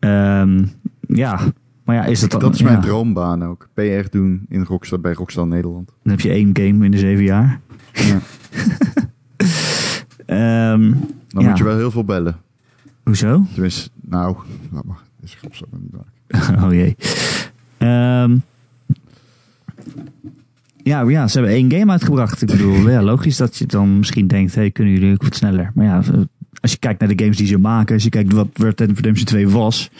um, ja, maar ja, is dat dan... Dat is mijn ja. droombaan ook. PR doen in Rockstar, bij Rockstar Nederland. Dan heb je één game in de zeven jaar. Ja. um, dan ja. moet je wel heel veel bellen. Hoezo? Tenminste, nou, laat maar. Is grap zo niet maken. oh jee. Um, ja, ja, ze hebben één game uitgebracht. Ik bedoel, ja, logisch dat je dan misschien denkt, hey, kunnen jullie ook wat sneller? Maar ja, als je kijkt naar de games die ze maken, als je kijkt wat Red Dead Redemption 2 was,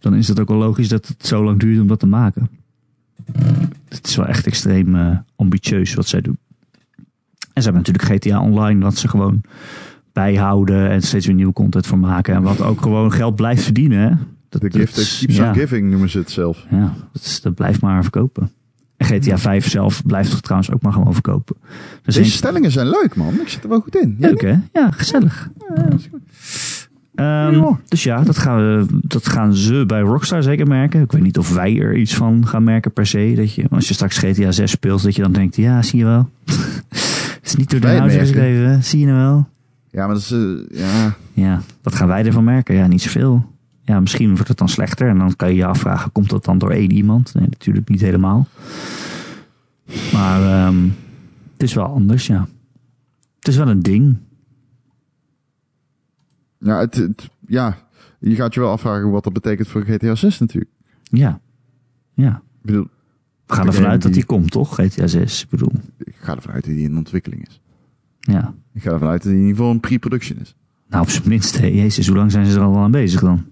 dan is het ook wel logisch dat het zo lang duurt om dat te maken. Het is wel echt extreem uh, ambitieus wat zij doen. En ze hebben natuurlijk GTA Online, wat ze gewoon bijhouden en steeds weer nieuwe content van maken. En wat ook gewoon geld blijft verdienen. Hè? Dat, The gift that keeps ja. on giving noemen ze het zelf. Ja, dat, is, dat blijft maar verkopen. En GTA 5 zelf blijft toch trouwens ook maar gewoon verkopen. Dus Deze stellingen zijn leuk, man. Ik zit er wel goed in. Leuk, hè? Ja, gezellig. Ja. Um, dus ja, dat gaan, we, dat gaan ze bij Rockstar zeker merken. Ik weet niet of wij er iets van gaan merken per se. Dat je, als je straks GTA 6 speelt, dat je dan denkt, ja, zie je wel. Het is niet door de huis geschreven, zie je nou wel. Ja, maar dat is, uh, ja... Ja, wat gaan wij ervan merken? Ja, niet zoveel. Ja, misschien wordt het dan slechter. En dan kan je je afvragen, komt dat dan door één iemand? Nee, natuurlijk niet helemaal. Maar um, het is wel anders, ja. Het is wel een ding. Ja, het, het, ja, je gaat je wel afvragen wat dat betekent voor GTA 6 natuurlijk. Ja, ja. Ik bedoel, We gaan ervan uit dat die komt, toch? GTA 6, ik bedoel. Ik ga ervan uit dat die in ontwikkeling is. Ja. Ik ga ervan uit dat die in ieder geval een pre-production is. Nou, op zijn minst, hè. Jezus, hoe lang zijn ze er al aan bezig dan?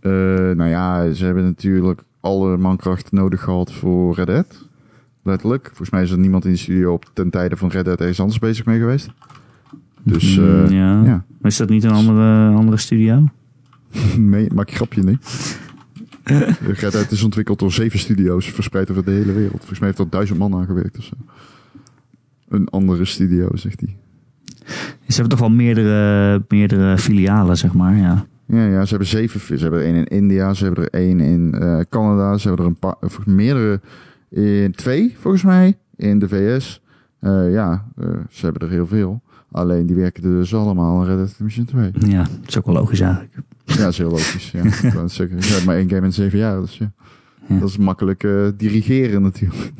Uh, nou ja, ze hebben natuurlijk alle mankracht nodig gehad voor Red Dead. Letterlijk. Volgens mij is er niemand in de studio op ten tijde van Red Dead ergens anders bezig mee geweest. Dus uh, ja. ja. Maar is dat niet een andere, andere studio? nee, maak je grapje niet. Red Dead is ontwikkeld door zeven studio's verspreid over de hele wereld. Volgens mij heeft er duizend man aan gewerkt of zo. Een andere studio, zegt hij. Ze hebben toch wel meerdere, meerdere filialen, zeg maar, ja. Ja, ja, ze hebben zeven. Ze hebben er één in India, ze hebben er één in uh, Canada, ze hebben er een paar, meerdere in twee, volgens mij, in de VS. Uh, ja, uh, ze hebben er heel veel. Alleen die werken er dus allemaal aan Red Dead Redemption 2. Ja, dat is ook wel logisch eigenlijk. Ja, dat is heel logisch. Ja, hebt maar één game in zeven jaar, dus ja. ja. Dat is makkelijk dirigeren natuurlijk.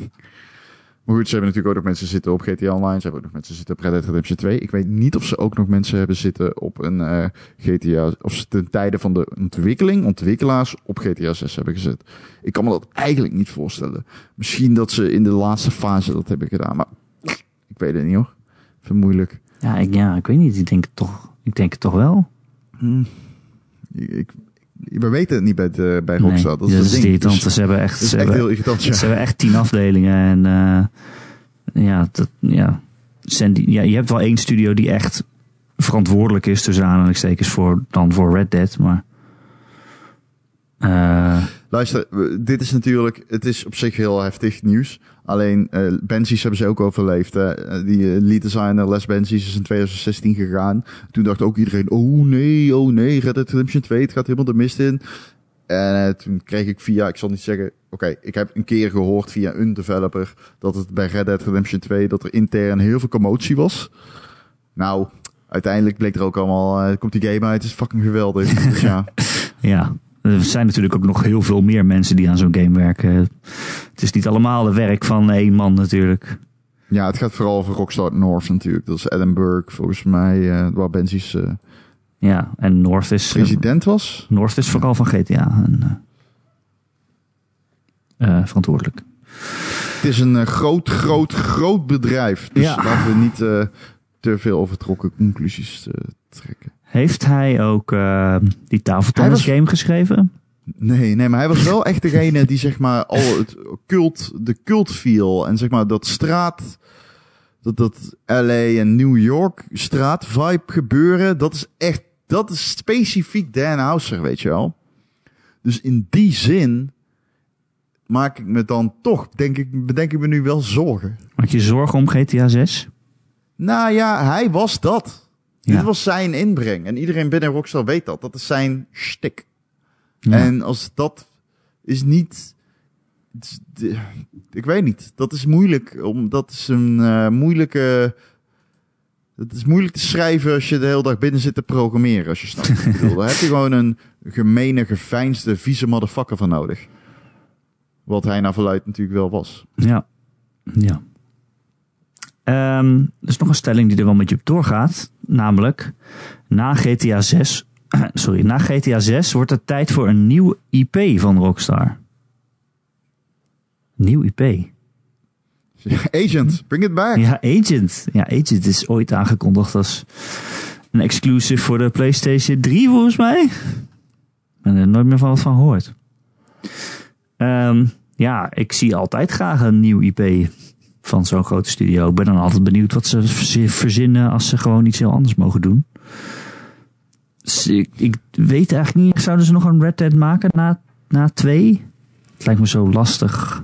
Maar goed, ze hebben natuurlijk ook nog mensen zitten op GTA Online. Ze hebben ook nog mensen zitten op Red Dead Redemption 2. Ik weet niet of ze ook nog mensen hebben zitten op een eh, GTA... Of ze ten tijde van de ontwikkeling, ontwikkelaars op GTA 6 hebben gezet. Ik kan me dat eigenlijk niet voorstellen. Misschien dat ze in de laatste fase dat hebben gedaan. Maar ik weet het niet hoor. Vind moeilijk. Ja ik, ja, ik weet niet. Ik denk het toch, ik denk het toch wel. Hm. Ik, ik, we weten het niet bij, de, bij Rockstar. Nee, dat is dat het is irritant. Dus ze hebben echt, ze echt hebben, heel irritant. Ja. ze hebben echt tien afdelingen. En eh, ja, dat, ja. Sandy, ja, je hebt wel één studio die echt verantwoordelijk is, tussen aanhalingstekens, voor, dan voor Red Dead. Maar eh, Luister, dit is natuurlijk, het is op zich heel heftig nieuws. Alleen eh Benzies hebben ze ook overleefd. Hè. Eh, Die eh, lead designer Les Benzies is in 2016 gegaan. Toen dacht ook iedereen, oh nee, oh nee, Red Dead Redemption 2, het gaat helemaal de mist in. En toen kreeg ik via, ik zal niet zeggen, oké, ik heb een keer gehoord via een developer dat het bij Red Dead Redemption 2, dat er intern heel veel commotie was. Nou, uiteindelijk bleek er ook allemaal, komt die game uit, het is fucking geweldig. dus ja. ja, er zijn natuurlijk ook nog heel veel meer mensen die aan zo'n game werken. Het is niet allemaal het werk van één man natuurlijk. Ja, het gaat vooral over Rockstar North natuurlijk. Dat is Edinburgh, volgens mij, eh, waar Benzies eh, Ja, en North is, president was. North is vooral van GTA en, eh, verantwoordelijk. Het is een groot, groot, groot bedrijf. Dus Ja. laten we niet te veel overtrokken conclusies trekken. Heeft hij ook eh, die tafeltennis was- game geschreven? Nee, nee, maar hij was wel echt degene die zeg maar al het cult, de cult feel en zeg maar dat straat, dat, dat LA en New York straat vibe gebeuren, dat is echt, dat is specifiek Dan Houser, weet je wel. Dus in die zin maak ik me dan toch, denk ik, bedenk ik me nu wel zorgen. Maak je zorgen om GTA 6? Nou ja, hij was dat. Dit was zijn inbreng. En iedereen binnen Rockstar weet dat. Dat is zijn shtick. En als dat is niet. is Ik weet niet. Dat is moeilijk. Om, dat is een eh, moeilijke. Het is moeilijk te schrijven als je de hele dag binnen zit te programmeren. Als je snapt wat ik bedoel. Daar heb je gewoon een gemene, geveinsde, vieze motherfucker van nodig. Wat hij naar verluidt natuurlijk wel was. Ja. ja. Ehm, er is nog een stelling die er wel met je op doorgaat. Namelijk, na GTA 6, sorry, na GTA 6 wordt het tijd voor een nieuw IP van Rockstar. Nieuw IP. Agent, bring it back. Ja, Agent. Ja, Agent is ooit aangekondigd als een exclusive voor de PlayStation 3, volgens mij. Ik ben er nooit meer van wat van gehoord. Ehm, ja, ik zie altijd graag een nieuw IP van zo'n grote studio. Ik ben dan altijd benieuwd wat ze verzi- verzinnen als ze gewoon iets heel anders mogen doen. Dus ik, ik weet eigenlijk niet, zouden ze nog een Red Dead maken na, na twee? Het lijkt me zo lastig.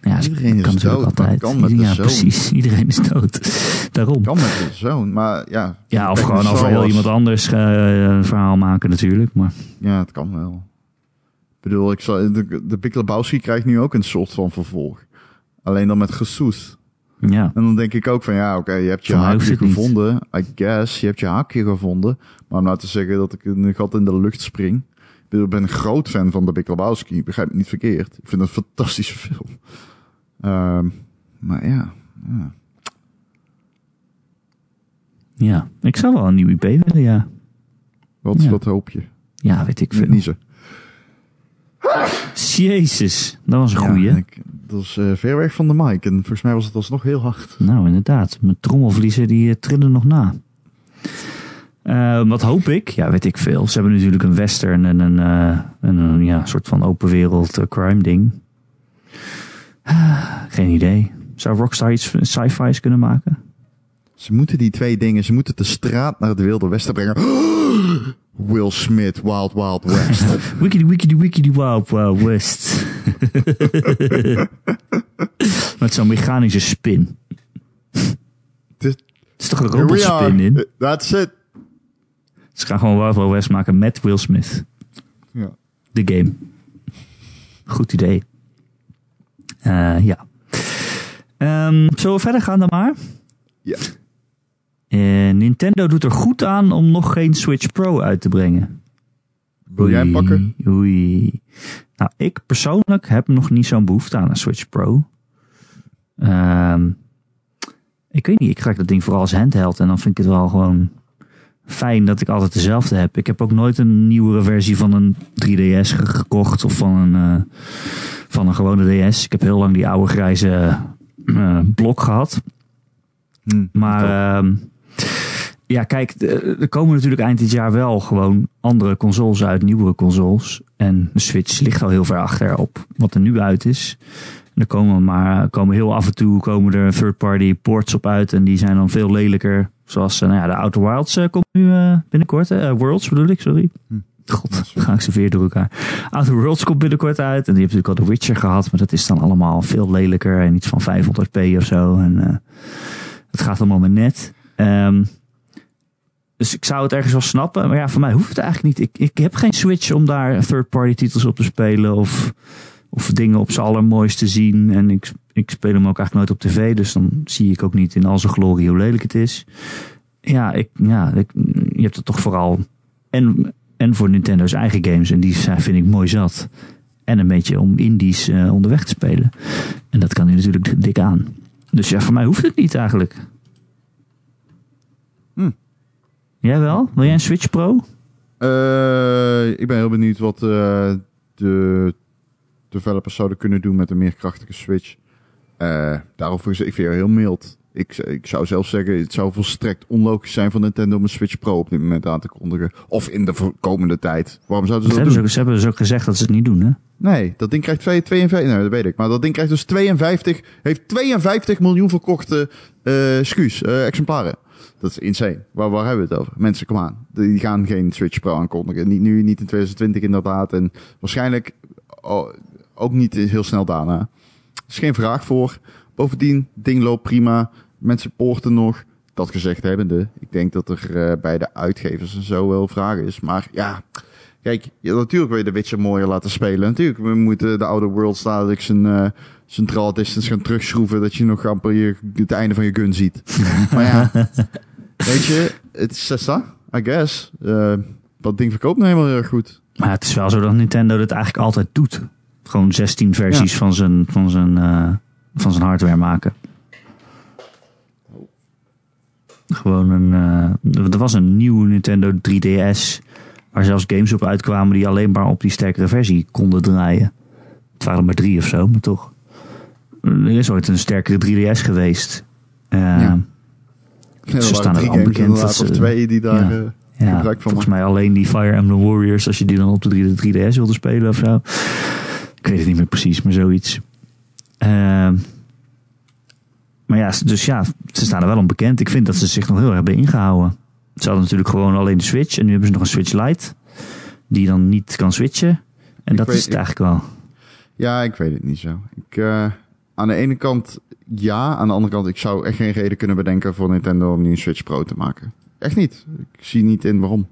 Ja, Iedereen is kan natuurlijk dood, altijd. kan met ja, precies. Iedereen is dood. Daarom. Kan met de zoon, maar ja. Ja, of gewoon over heel iemand anders eh, een verhaal maken natuurlijk. Maar Ja, het kan wel. Ik bedoel, ik zal, de, de Big Lebowski krijgt nu ook een soort van vervolg. Alleen dan met gesoes. ja, En dan denk ik ook van, ja, oké, je hebt je haakje het niet. gevonden. I guess, je hebt je haakje gevonden. Maar om nou te zeggen dat ik een gat in de lucht spring. Ik ik ben een groot fan van de Big Lebowski. Begrijp me niet verkeerd. Ik vind het een fantastische film. Ehm, maar ja, ja. ja, ik zou wel een nieuw IP willen, ja. Wat, Ja. wat hoop je? Ja, weet ik Niet veel. niezen. Jezus, dat was een goeie. Ja, ik- dat is eh, ver weg van de mic. En volgens mij was het alsnog heel hard. Nou, inderdaad. Mijn trommelvliezen die eh, trillen nog na. Eh, wat hoop ik? Ja, weet ik veel. Ze hebben natuurlijk een western en een, en een ja, soort van open wereld crime ding. Ah, geen idee. Zou Rockstar iets sci-fi's kunnen maken? Ze moeten die twee dingen, ze moeten de straat naar het Wilde Westen brengen. Will Smith, Wild Wild West. Wikidi wikidi wikidi wow wow west. Met zo'n mechanische spin. Dit- Er is toch een robotspin in? That's it. Ze gaan gewoon Wild Wild West maken met Will Smith. Ja. De game. Goed idee. Eh, ja. Ehm, zullen we verder gaan dan maar? Ja. Eh, Nintendo doet er goed aan om nog geen Switch Pro uit te brengen. Wil jij hem pakken? Oei. Nou, ik persoonlijk heb nog niet zo'n behoefte aan een Switch Pro. Ehm, ik weet niet, ik gebruik dat ding vooral als handheld. En dan vind ik het wel gewoon fijn dat ik altijd dezelfde heb. Ik heb ook nooit een nieuwere versie van een 3DS gekocht of van een, uh, van een gewone DS. Ik heb heel lang die oude grijze uh, blok gehad. Hm, Maar uh, ja, kijk, er komen natuurlijk eind dit jaar wel gewoon andere consoles uit, nieuwere consoles. En de Switch ligt al heel ver achter op wat er nu uit is. En er komen maar komen heel af en toe komen er third-party ports op uit en die zijn dan veel lelijker. Zoals nou ja, de Outer Wilds uh, komt nu uh, binnenkort. Uh, Worlds bedoel ik, sorry. Hm. God, ga ik ze weer door elkaar. Outer Worlds komt binnenkort uit. En die heeft natuurlijk al The Witcher gehad. Maar dat is dan allemaal veel lelijker. En iets van 500p of zo. En uh, het gaat allemaal maar net. Um, dus ik zou het ergens wel snappen. Maar ja, voor mij hoeft het eigenlijk niet. Ik, ik heb geen Switch om daar third-party titels op te spelen. Of, of dingen op z'n allermooist te zien. En ik, ik speel hem ook eigenlijk nooit op tv. Dus dan zie ik ook niet in al zijn glorie hoe lelijk het is. Ja, ik, ja je hebt het toch vooral... En, en voor Nintendo's eigen games. En die vind ik mooi zat. En een beetje om indies uh, onderweg te spelen. En dat kan hij natuurlijk dik aan. Dus ja, voor mij hoeft het niet eigenlijk. Hm. Jij wel? Wil jij een Switch Pro? Uh, ik ben heel benieuwd wat uh, de developers zouden kunnen doen met een meer krachtige Switch. Uh, daarover is ik vind heel mild. Ik, ik zou zelf zeggen, het zou volstrekt onlogisch zijn van Nintendo om een Switch Pro op dit moment aan te kondigen. Of in de komende tijd. Waarom zouden ze dat, dat doen? Ze hebben dus ook gezegd dat ze het niet doen, hè? Nee, dat ding krijgt 52, nee, dat weet ik. Maar dat ding krijgt dus 52, heeft 52 miljoen verkochte uh, SKU's, uh, exemplaren. Dat is insane. Waar, waar hebben we het over? Mensen, kom aan. Die gaan geen Switch Pro aankondigen. Niet nu, niet in 2020 inderdaad. En waarschijnlijk oh, ook niet heel snel daarna. Er is geen vraag voor. Bovendien, ding loopt prima. Mensen poorten nog. Dat gezegd hebbende. Ik denk dat er uh, bij de uitgevers en zo wel vraag is. Maar ja, kijk, natuurlijk wil je de Witcher mooier laten spelen. Natuurlijk, we moeten de oude World dadelijk zijn, uh, draw distance gaan terugschroeven. Dat je nog amper je, het einde van je gun ziet. maar ja, weet je, het is Sessa, I guess. Uh, dat ding verkoopt nou helemaal heel erg goed. Maar het is wel zo dat Nintendo dit eigenlijk altijd doet. Gewoon 16 versies ja. van, zijn, van, zijn, uh, van zijn hardware maken. Gewoon een. Uh, er was een nieuwe Nintendo 3DS. Waar zelfs games op uitkwamen die alleen maar op die sterkere versie konden draaien. Het waren er maar drie of zo, maar toch. Er is ooit een sterkere 3DS geweest. Uh, ja. Ja, ze staan er al bekend. Dat ze, twee die daar ja, uh, ja, gebruik van Volgens mij alleen die Fire Emblem Warriors, als je die dan op de 3DS wilde spelen of zo. Ik weet het niet meer precies, maar zoiets. Uh, maar ja, dus ja, ze staan er wel onbekend. Ik vind dat ze zich nog heel erg hebben ingehouden. Ze hadden natuurlijk gewoon alleen de Switch. En nu hebben ze nog een Switch Lite. Die dan niet kan switchen. En Ik dat weet- is het eigenlijk wel. Ja, ik weet het niet zo. Ik, uh, aan de ene kant ja, aan de andere kant ik zou echt geen reden kunnen bedenken voor Nintendo om nu een Switch Pro te maken. Echt niet. Ik zie niet in waarom.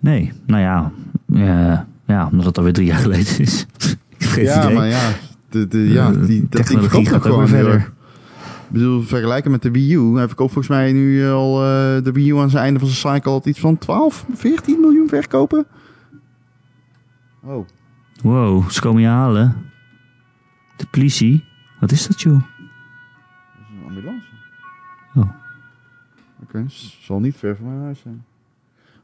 Nee, nou ja. eh, ja, omdat het alweer drie jaar geleden is. ja, idee. maar ja, de, de, ja Eh, die, dat ding verkoopt nog ook gewoon verder. Ik bedoel, vergelijken met de Wii U. Hij verkoopt volgens mij nu al uh, de Wii U aan zijn einde van zijn cycle al iets van 12, 14 miljoen verkopen. Oh. Wow, ze komen je halen. De politie. Wat is dat, joh? Dat is een ambulance. Oh. Oké, s- zal niet ver van mijn huis zijn.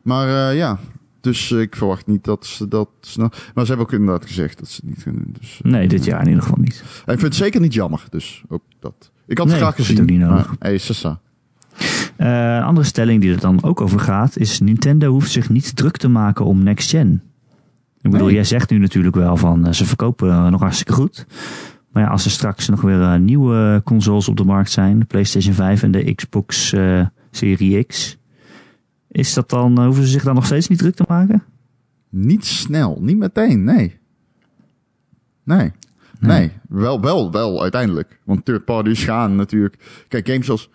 Maar uh, ja, dus ik verwacht niet dat ze dat snel... Maar ze hebben ook inderdaad gezegd dat ze het niet doen. Dus, Nee, dit jaar in ieder geval niet. En ik vind het zeker niet jammer, dus ook dat. Ik had het Nee, graag gezien. het ook niet nodig. Hey, Sessa. Eh, een andere stelling die er dan ook over gaat, is Nintendo hoeft zich niet druk te maken om next gen. Ik bedoel, Nee. jij zegt nu natuurlijk wel van eh, ze verkopen eh, nog hartstikke goed. Maar ja, als er straks nog weer eh, nieuwe consoles op de markt zijn, de PlayStation 5 en de Xbox eh, Serie X, is dat dan, hoeven ze zich dan nog steeds niet druk te maken? Niet snel, niet meteen, nee. Nee. Nee, wel, wel, wel, uiteindelijk. Want third parties gaan natuurlijk... Kijk, games als...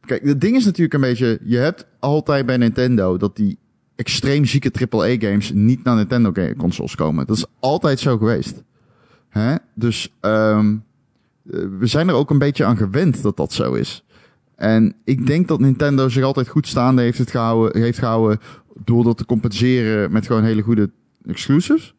Kijk, het ding is natuurlijk een beetje... Je hebt altijd bij Nintendo dat die extreem zieke AAA-games niet naar Nintendo-consoles komen. Dat is altijd zo geweest. Hè? Dus um, we zijn er ook een beetje aan gewend dat dat zo is. En ik denk dat Nintendo zich altijd goed staande heeft, het gehouden, heeft gehouden door dat te compenseren met gewoon hele goede exclusives.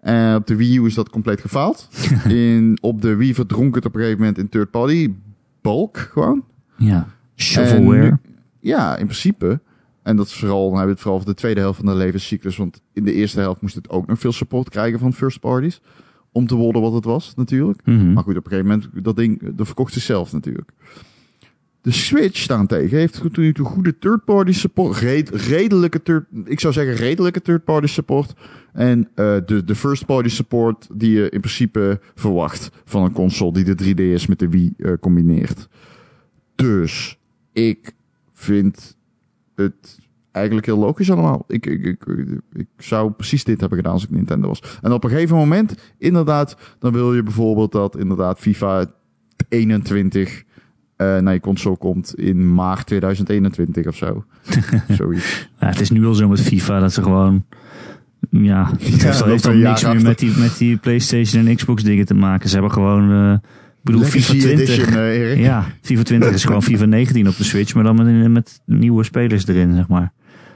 En op de Wii U is dat compleet gefaald. in, op de Wii verdronk het op een gegeven moment in third party. Bulk gewoon. Ja. Shovelware. Nu- ja, in principe. En dat is vooral, dan hebben we het vooral over de tweede helft van de levenscyclus. Want in de eerste helft moest het ook nog veel support krijgen van first parties. Om te worden wat het was, natuurlijk. Mhm. Maar goed, op een gegeven moment, dat ding, dat verkocht zichzelf natuurlijk. De Switch daarentegen heeft tot nu toe goede third-party support. red- redelijke third, ik zou zeggen redelijke third-party support. En eh, de, de first-party support die je in principe verwacht van een console die de 3DS met de Wii eh, combineert. Dus ik vind het eigenlijk heel logisch allemaal. Ik, ik, ik, ik zou precies dit hebben gedaan als ik Nintendo was. En op een gegeven moment, inderdaad, dan wil je bijvoorbeeld dat inderdaad FIFA 21 eh, naar je console komt in maart 2021 of zo. Zoiets. Ja, het is nu al zo met FIFA dat ze gewoon. Ja, het heeft al, heeft niks meer met die, met die PlayStation en Xbox dingen te maken. Ze hebben gewoon. eh, bedoel, Legacy FIFA 20. Edition, eh, Erik. Ja, FIFA 20 is gewoon FIFA 19 op de Switch, maar dan met, met nieuwe spelers erin, zeg maar.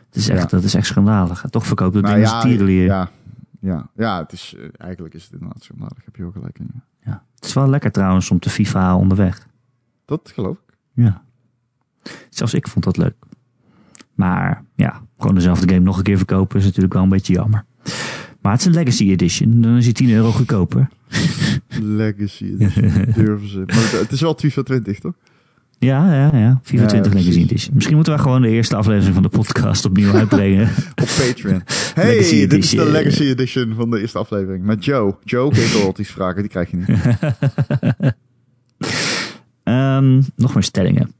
Het is echt, Ja. Dat is echt schandalig. Toch verkoopt het Nou ding ja, tierenlier. ja, ja, ja, het is, eh, eigenlijk is het inderdaad daar heb je ook gelijk in. ja. Ja. Het is wel lekker trouwens om te FIFA onderweg. Dat geloof ik. Ja. Zelfs ik vond dat leuk. Maar ja, gewoon dezelfde game nog een keer verkopen is natuurlijk wel een beetje jammer. Maar het is een Legacy Edition. Dan is hij 10 euro goedkoper. Legacy Edition. Durven ze. Maar het- is wel FIFA 20, toch? Ja, ja, ja. 24 Ja, Legacy. Edition. Misschien moeten we gewoon de eerste aflevering van de podcast opnieuw uitbrengen. Op Patreon. Hey, Legacy dit is de. Legacy Edition van de eerste aflevering. Met Joe. Joe, geen royalties vragen, die krijg je niet. Ehm, nog meer stellingen.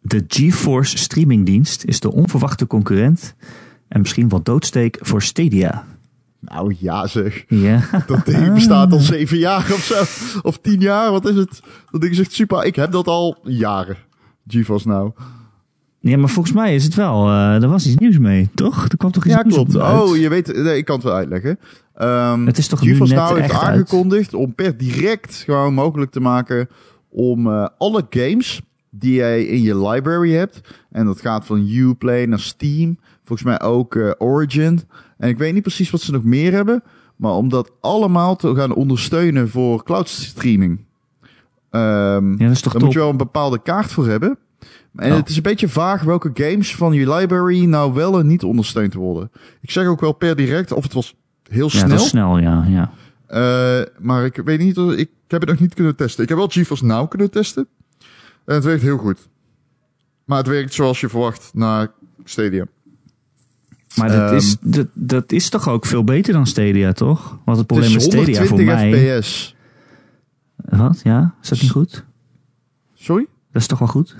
De GeForce streamingdienst is de onverwachte concurrent en misschien wel doodsteek voor Stadia. Nou ja zeg. Ja, Dat ding bestaat al zeven jaar of zo. Of tien jaar, wat is het? Dat ding echt super. Ik heb dat al jaren. GeForce nou. ja maar volgens mij is het wel. eh er was iets nieuws mee, toch? Er kwam toch iets Ja, nieuws klopt. uit? Oh, je weet, nee, ik kan het wel uitleggen. Ehm, Het is toch nu GeForce net Now heeft uit? aangekondigd om per direct gewoon mogelijk te maken om eh, alle games die jij in je library hebt. En dat gaat van Uplay naar Steam. Volgens mij ook eh, Origin. En ik weet niet precies wat ze nog meer hebben. Maar om dat allemaal te gaan ondersteunen voor cloud streaming. Ja, dat is toch daar top? moet je wel een bepaalde kaart voor hebben. En Oh. het is een beetje vaag welke games van je library nou wel en niet ondersteund worden. Ik zeg ook wel per direct, of het was heel Ja, snel. is snel, ja. ja. Eh, maar ik weet niet, ik heb het nog niet kunnen testen. Ik heb wel GeForce Now kunnen testen. En het werkt heel goed. Maar het werkt zoals je verwacht naar Stadia. Maar dat, Ehm, is, dat, dat is toch ook veel beter dan Stadia, toch? Want het probleem met is Stadia voor 120 mij... fps. Wat? Ja? Is dat niet goed? Sorry? Dat is toch wel goed?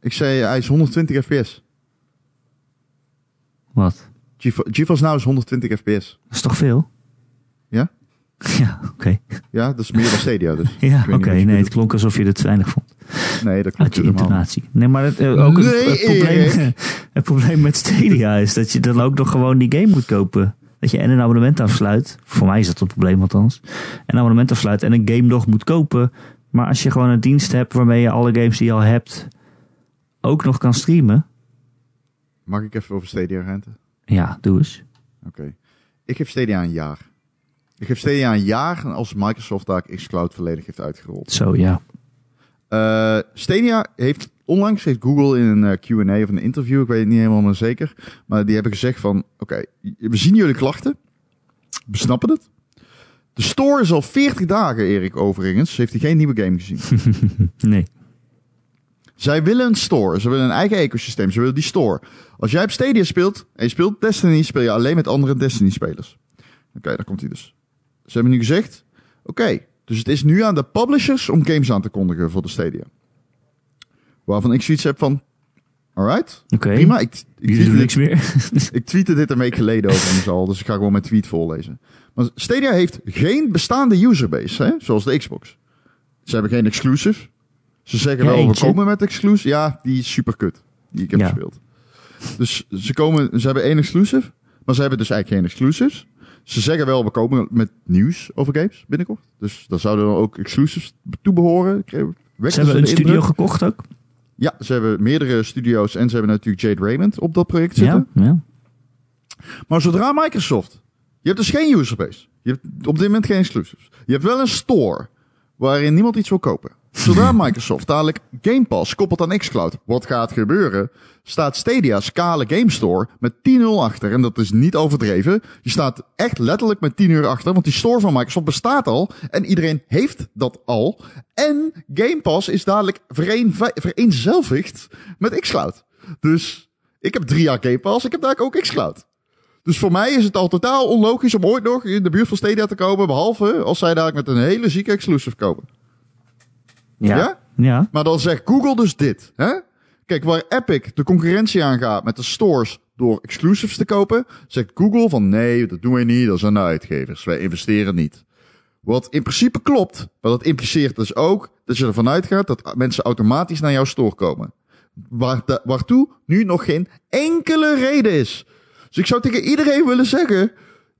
Ik zei hij is 120 fps. Wat? GeFo- GeForce Now is 120 fps. Dat is toch veel? Ja? Ja, oké. Ja, dat is meer dan Stadia dus. Ja, oké. je Nee, het klonk alsof je het te weinig vond. Nee, dat Uit klopt je helemaal. intonatie. Nee, maar het, eh, ook het, probleem. het probleem met Stadia is dat je dan ook nog gewoon die game moet kopen. Dat je en een abonnement afsluit. Voor mij is dat een probleem althans. Een abonnement afsluit en een game nog moet kopen. Maar als je gewoon een dienst hebt waarmee je alle games die je al hebt ook nog kan streamen. Mag ik even over Stadia renten? Ja, doe eens. Oké. Ik geef Stadia een jaar. Ik geef Stadia een jaar als Microsoft daar xCloud volledig heeft uitgerold. Zo, ja. Eh, Stadia heeft onlangs heeft Google in een eh, Q&A of een interview, ik weet het niet helemaal meer zeker, maar die hebben gezegd van, oké, we zien jullie klachten, we snappen het. De store is al 40 dagen, Erik, overigens, heeft hij geen nieuwe game gezien. Nee. Zij willen een store, ze willen een eigen ecosysteem, ze willen die store. Als jij op Stadia speelt en je speelt Destiny, speel je alleen met andere Destiny-spelers. Oké, daar komt hij dus. Ze hebben nu gezegd, oké, dus het is nu aan de publishers om games aan te kondigen voor de Stadia. Waarvan ik zoiets heb van, alright, Oké. prima. Ik, ik, Jullie doen tweette niks dit, meer. ik tweette dit een week geleden overigens al, dus ik ga gewoon mijn tweet voorlezen. Maar Stadia heeft geen bestaande userbase, hè, zoals de Xbox. Ze hebben geen exclusive. Ze zeggen Ja, wel, eentje. we komen met exclusive. Ja, die is super kut, die ik heb Ja. gespeeld. Dus ze, komen, ze hebben één exclusive, maar ze hebben dus eigenlijk geen exclusives. Ze zeggen wel, we komen met nieuws over games binnenkort. Dus daar zouden dan ook exclusives toe behoren. Ze hebben een studio gekocht ook. Ja, ze hebben meerdere studio's en ze hebben natuurlijk Jade Raymond op dat project zitten. Ja, ja. Maar zodra Microsoft Je hebt dus geen userbase. Je hebt op dit moment geen exclusives. Je hebt wel een store waarin niemand iets wil kopen. Zodra Microsoft dadelijk Game Pass koppelt aan xCloud, wat gaat gebeuren? Staat Stadia's kale Game Store met 10-0 achter. En dat is niet overdreven. Je staat echt letterlijk met 10 uur achter, want die store van Microsoft bestaat al. En iedereen heeft dat al. En Game Pass is dadelijk vereen, vereenzelvigd met xCloud. Dus ik heb drie jaar Game Pass, ik heb daar ook xCloud. Dus voor mij is het al totaal onlogisch om ooit nog in de buurt van Stadia te komen. Behalve als zij daar met een hele zieke exclusive komen. Ja. Ja? Ja. Maar dan zegt Google dus dit. Hè? Kijk, waar Epic de concurrentie aangaat met de stores door exclusives te kopen, zegt Google van nee, dat doen wij niet, dat zijn de uitgevers. Wij investeren niet. Wat in principe klopt, maar dat impliceert dus ook dat je ervan uitgaat dat mensen automatisch naar jouw store komen. Waar de, waartoe nu nog geen enkele reden is. Dus ik zou tegen iedereen willen zeggen,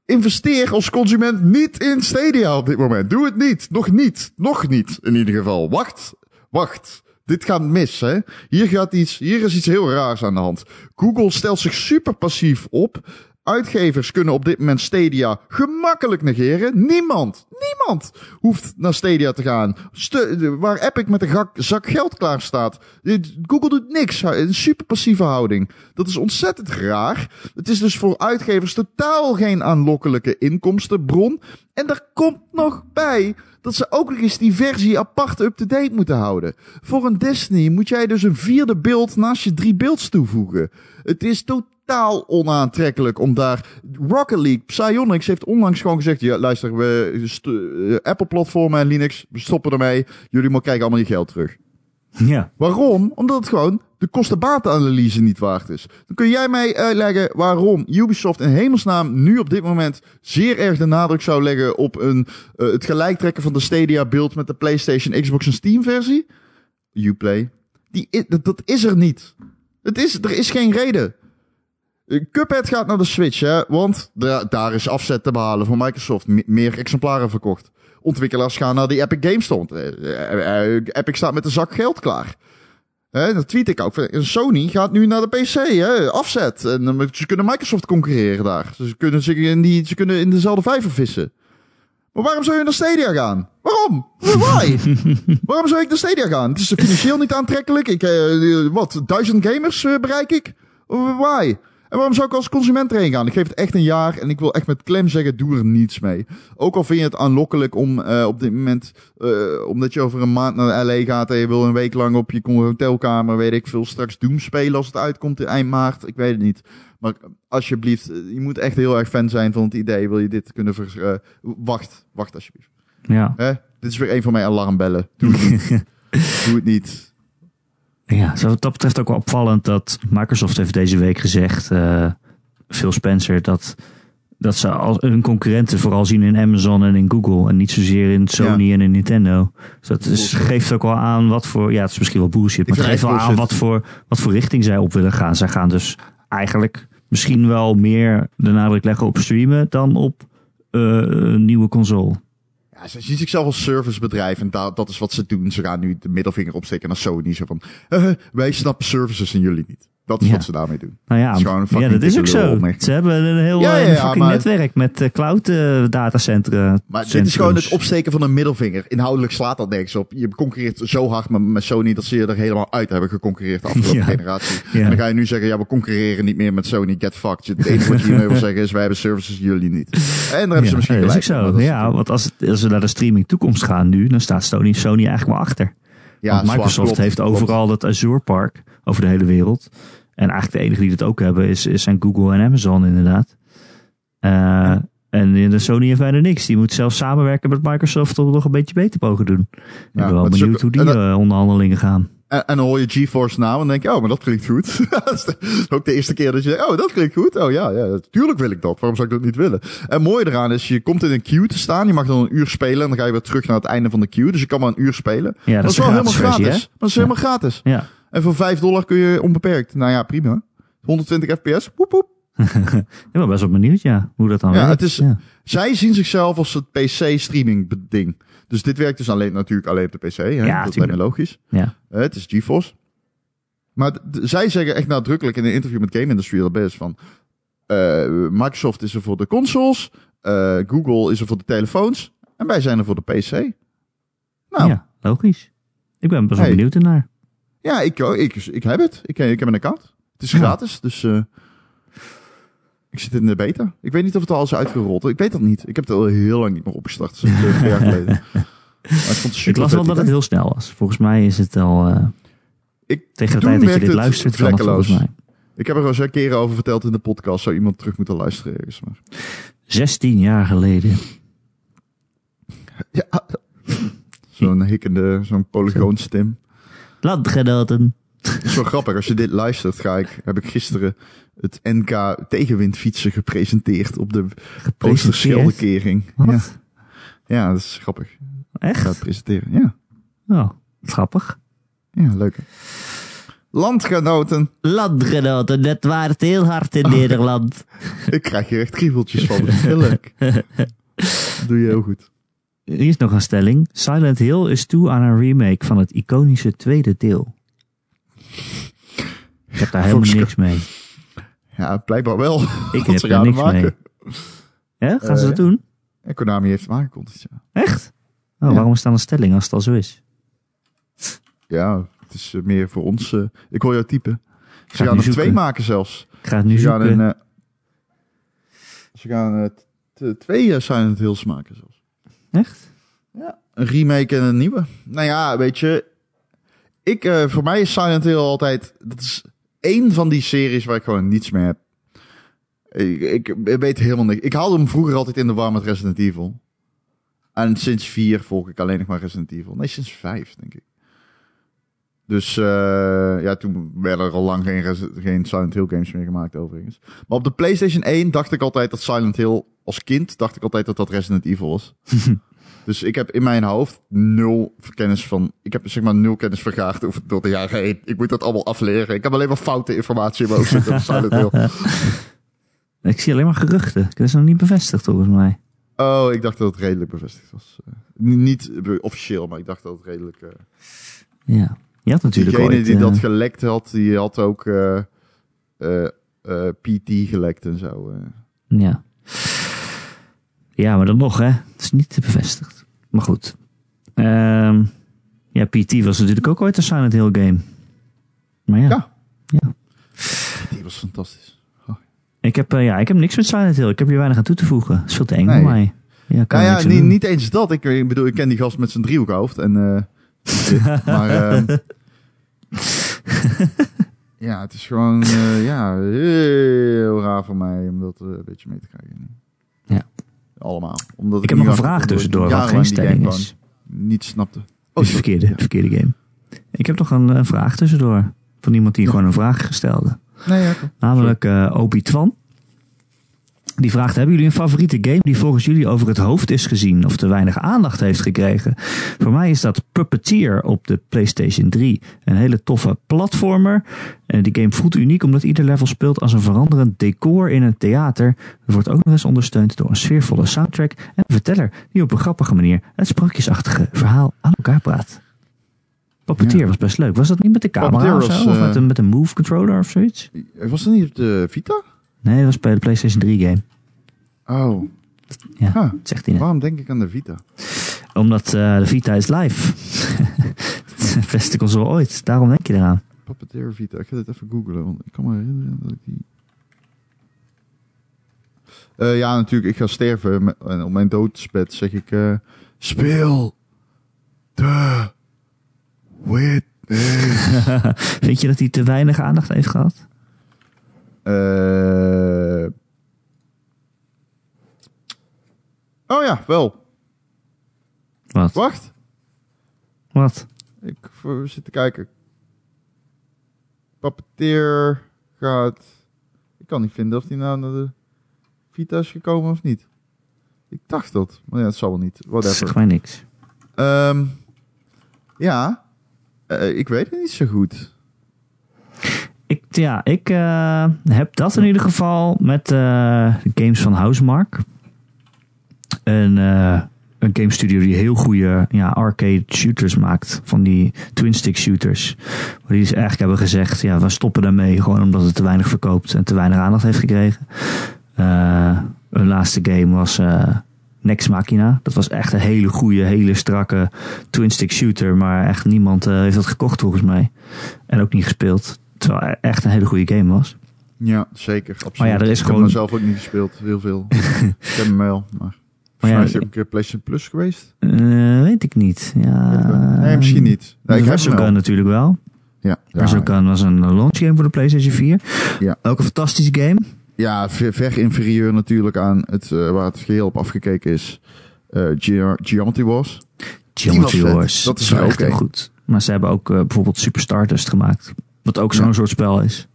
investeer als consument niet in Stadia op dit moment. Doe het niet. Nog niet. Nog niet, in ieder geval. Wacht. Wacht. Dit gaat mis, hè? Hier gaat iets, hier is iets heel raars aan de hand. Google stelt zich super passief op. Uitgevers kunnen op dit moment Stadia gemakkelijk negeren. Niemand, niemand hoeft naar Stadia te gaan. Waar Epic met een zak geld klaar staat. Google doet niks. Een super passieve houding. Dat is ontzettend raar. Het is dus voor uitgevers totaal geen aanlokkelijke inkomstenbron. En daar komt nog bij dat ze ook nog eens die versie apart up-to-date moeten houden. Voor een Disney moet jij dus een vierde beeld naast je drie beelds toevoegen. Het is totaal onaantrekkelijk om daar... Rocket League, Psyonix heeft onlangs gewoon gezegd... Ja, luister, we uh, Apple-platformen en Linux, we stoppen ermee. Jullie maar krijgen allemaal je geld terug. Ja. Waarom? Omdat het gewoon de kostenbatenanalyse niet waard is. Dan kun jij mij uitleggen waarom Ubisoft in hemelsnaam nu op dit moment zeer erg de nadruk zou leggen op een, uh, het gelijktrekken van de Stadia beeld met de PlayStation, Xbox en Steam versie? Uplay. Die, dat, dat is er niet. Het is, er is geen reden. Cuphead gaat naar de Switch, hè, want daar is afzet te behalen voor Microsoft. meer exemplaren verkocht. Ontwikkelaars gaan naar die Epic Games Store. Epic staat met een zak geld klaar. Hè, dat tweet ik ook. Sony gaat nu naar de PC, hè, afzet. En ze kunnen Microsoft concurreren daar. Ze kunnen, in die, ze kunnen in dezelfde vijver vissen. Maar waarom zou je naar Stadia gaan? Waarom? Why? waarom zou ik naar Stadia gaan? Het is financieel niet aantrekkelijk. Ik, wat, duizend gamers bereik ik? Why? En waarom zou ik als consument erheen gaan? Ik geef het echt een jaar en ik wil echt met klem zeggen, doe er niets mee. Ook al vind je het aanlokkelijk om uh, op dit moment, uh, omdat je over een maand naar LA gaat en je wil een week lang op je hotelkamer, weet ik veel, straks Doom spelen als het uitkomt in eind maart. Ik weet het niet. Maar alsjeblieft, je moet echt heel erg fan zijn van het idee. Wil je dit kunnen ver... Uh, wacht, wacht alsjeblieft. Ja. Hè? Dit is weer een van mijn alarmbellen. Doe het niet. Doe het niet. Ja, zo wat dat betreft ook wel opvallend dat Microsoft heeft deze week gezegd, uh, Phil Spencer, dat, dat ze als hun concurrenten vooral zien in Amazon en in Google en niet zozeer in Sony en in Nintendo. Dus dat is, geeft ook wel aan wat voor, ja het is misschien wel bullshit, maar het geeft wel aan wat voor, wat voor richting zij op willen gaan. Zij gaan dus eigenlijk misschien wel meer de nadruk leggen op streamen dan op uh, een nieuwe console. Ze zien zichzelf als servicebedrijf en dat, dat is wat ze doen. Ze gaan nu de middelvinger opsteken naar Sony. Zo van, uh, wij snappen services en jullie niet. Dat is Ja. wat ze daarmee doen. Nou ja, een ja dat is ook zo. Ze hebben een heel Ja, ja, eh, fucking maar- netwerk met eh, cloud eh, datacentra. Maar dit is gewoon het opsteken van een middelvinger. Inhoudelijk slaat dat nergens op. Je concurreert zo hard met, met Sony dat ze je er helemaal uit hebben geconcurreerd de afgelopen generatie. En dan ga je nu zeggen, ja, we concurreren niet meer met Sony. Get fucked. Het enige wat je hiermee wil zeggen is, wij hebben services, jullie niet. En daar hebben ze misschien dat is gelijk. ook zo. dat Ja, want als, als we naar de streaming toekomst gaan nu, dan staat Sony, Sony eigenlijk wel achter. Ja, Want zwaar, Microsoft klopt, heeft klopt. overal dat Azure Park over de hele wereld. En eigenlijk de enige die dat ook hebben is, is zijn Google en Amazon inderdaad. Eh, en de Sony heeft bijna niks. Die moet zelfs samenwerken met Microsoft om het nog een beetje beter te mogen doen. Ik ben wel benieuwd ook- hoe die dat- eh, onderhandelingen gaan. En, en dan hoor je GeForce naam en denk je, oh, maar dat klinkt goed. dat is ook de eerste keer dat je denkt, oh, dat klinkt goed. Oh ja, ja, tuurlijk wil ik dat. Waarom zou ik dat niet willen? En mooi eraan is, je komt in een queue te staan. Je mag dan een uur spelen en dan ga je weer terug naar het einde van de queue. Dus je kan maar een uur spelen. Ja, dat, is wel helemaal gratis versie, Dat is helemaal gratis. Ja. En voor 5 dollar kun je onbeperkt. Nou ja, prima. 120 fps. Woep, woep. Ik ben best wel benieuwd, ja, hoe dat dan Ja, werkt. het is- Ja. Zij zien zichzelf als het PC-streaming ding. Dus dit werkt dus alleen natuurlijk alleen op de PC. Hè? Ja, dat lijkt me logisch. Ja. Eh, het is GeForce. Maar zij zeggen echt nadrukkelijk in een interview met Game Industry al best van... eh, Microsoft is er voor de consoles. eh, Google is er voor de telefoons en wij zijn er voor de PC. Nou, ja, Ja, logisch. Ik ben best wel Hey. benieuwd ernaar. ik, ik, ik heb het. Ik, ik heb een account. Het is Ja. gratis, dus ik zit in de beta. Ik weet niet of het al is uitgerold. Ik weet dat niet. Ik heb het al heel lang niet meer opgestart. twee jaar geleden. Ik las wel dat het heel snel was. Volgens mij is het al eh, Ik, tegen de tijd dat je dit luistert, vlekkeloos. volgens mij. Ik heb er al eens een keren over verteld in de podcast. Zou iemand terug moeten luisteren ergens. Maar... 16 jaar geleden. Ja. Zo'n hikkende, zo'n polygoonstem. Landgenoten. Het is wel grappig. Als je dit luistert, ga ik, heb ik gisteren het NK tegenwindfietsen gepresenteerd op de Oosterscheldekering. Ja. Ja, dat is grappig. Ik ga het Echt? presenteren. Ja, Oh, grappig. ja leuk. hè. Landgenoten. Landgenoten, net waard heel hard in Nederland. Ik krijg hier echt kriebeltjes van. Dat is heel leuk. Dat doe je heel goed. Hier is nog een stelling. Silent Hill is toe aan een remake van het iconische tweede deel. Heb daar helemaal niks mee. Ja, blijkbaar wel. Ik heb ze gaan niks maken. mee. Ja, gaan ze Eh, dat doen? En Konami heeft aangekondigd, ja. Echt? Oh, Ja. waarom is dan een stelling als het al zo is? Ja, het is eh, meer voor ons. eh, ik hoor jou typen. Ze Ga gaan er twee maken zelfs. Ik ga het nu Ze gaan, een, eh, ze gaan eh, twee eh, Silent Hills maken zelfs. Echt? Ja, een remake en een nieuwe. Nou ja, weet je, ik, eh, voor mij is Silent Hill altijd, dat is één van die series waar ik gewoon niets mee heb. Ik, ik weet helemaal niks. Ik haalde hem vroeger altijd in de war met Resident Evil. En sinds vier volg ik alleen nog maar Resident Evil. Nee, sinds vijf, denk ik. Dus eh, ja, toen werden er al lang geen, geen Silent Hill games meer gemaakt overigens. Maar op de PlayStation 1 dacht ik altijd dat Silent Hill, als kind, dacht ik altijd dat dat Resident Evil was. dus ik heb in mijn hoofd nul kennis van, ik heb zeg maar nul kennis vergaard over, door de jaren heen. Ik moet dat allemaal afleren. Ik heb alleen maar foute informatie in mijn hoofd zitten over Silent Hill. Ik zie alleen maar geruchten. Dat is nog niet bevestigd volgens mij. Oh, ik dacht dat het redelijk bevestigd was. Eh, ni- niet eh, officieel, maar ik dacht dat het redelijk... eh, Ja. Je had natuurlijk Diegene ooit... die eh, dat gelekt had, die had ook eh, eh, eh, PT gelekt en zo. eh. Ja. Ja, maar dan nog, hè. Het is niet bevestigd. Maar goed. Ehm, ja, PT was natuurlijk ook ooit een Silent Hill game. Maar ja. Ja. Ja. Die was fantastisch. Oh. Ik, heb, eh, ja, ik heb niks met Silent Hill. Ik heb hier weinig aan toe te voegen. Het is veel te eng Nee. voor mij. Ja, kan Nou ja, niet, eens dat. Ik, ik bedoel, ik ken die gast met zijn driehoekhoofd. En, eh, maar ehm, ja, het is gewoon eh, ja, heel raar voor mij om dat een beetje mee te krijgen. Ja. Allemaal. Omdat Ik heb nog een vraag tussendoor, wat geen stelling is. Niet snapte. Oh, verkeerde, verkeerde game. Ik heb nog een, een vraag tussendoor. Van iemand die gewoon een vraag stelde. Nee, ja. Namelijk eh Obi Twan. Die vraagt, hebben jullie een favoriete game die volgens jullie over het hoofd is gezien of te weinig aandacht heeft gekregen? Voor mij is dat Puppeteer op de PlayStation 3. Een hele toffe platformer. En die game voelt uniek omdat ieder level speelt als een veranderend decor in een theater. Het wordt ook nog eens ondersteund door een sfeervolle soundtrack en een verteller die op een grappige manier het sprookjesachtige verhaal aan elkaar praat. Puppeteer Ja. was best leuk. Was dat niet met de camera of zo? Of met eh, een, met een move controller of zoiets? Was dat niet op de Vita? Nee, dat was bij de PlayStation 3 game. Oh, Ja, Ah. zegt hij waarom denk ik aan de Vita? Omdat eh, de Vita is live. Het beste console ooit. Daarom denk je eraan. Puppeteer Vita. Ik ga dit even googlen, want ik kan me herinneren dat ik die... Eh, ja, natuurlijk. Ik ga sterven. En op mijn doodsbed zeg ik... eh, speel de Witness. Vind je dat hij te weinig aandacht heeft gehad? Eh, oh ja, wel. Wat? Wacht. Wat? Ik zit te kijken. Puppeteer gaat... Ik kan niet vinden of hij nou naar de Vita is gekomen of niet. Ik dacht dat. Maar ja, het zal wel niet. Dat Whatever. mij niks. Ehm, ja. Eh, ik weet het niet zo goed. Ik, ja, ik eh, heb dat in ieder geval met de games van Housemark. Een, eh, een game studio die heel goede ja, arcade shooters maakt. Van die twin stick shooters. Waar die dus eigenlijk hebben gezegd, ja, we stoppen daarmee. Gewoon omdat het te weinig verkoopt en te weinig aandacht heeft gekregen. Hun laatste game was eh Nex Machina. Dat was echt een hele goede, hele strakke twin-stick shooter. Maar echt niemand heeft dat gekocht volgens mij. En ook niet gespeeld. Terwijl het echt een hele goede game was. Ja, zeker. Absoluut. Maar ja, er is ik gewoon- heb hem zelf ook niet gespeeld. Heel veel. ik heb hem wel. Maar, Maar ja, is hij ook een keer PlayStation Plus geweest? Eh, weet ik niet. Ja, nee, misschien niet. Nee, ik heb wel. natuurlijk wel. Ja, ja, was een launch game voor de PlayStation 4. Ja. Ook een fantastische game. ja ver, ver inferieur natuurlijk aan het, eh, waar het geheel op afgekeken is. Eh, Ge- Geometry Wars. Geometry. Wars. Dat is wel echt ook heel goed. Maar ze hebben ook bijvoorbeeld Super Stardust gemaakt. Wat ook zo'n Ja. soort spel is.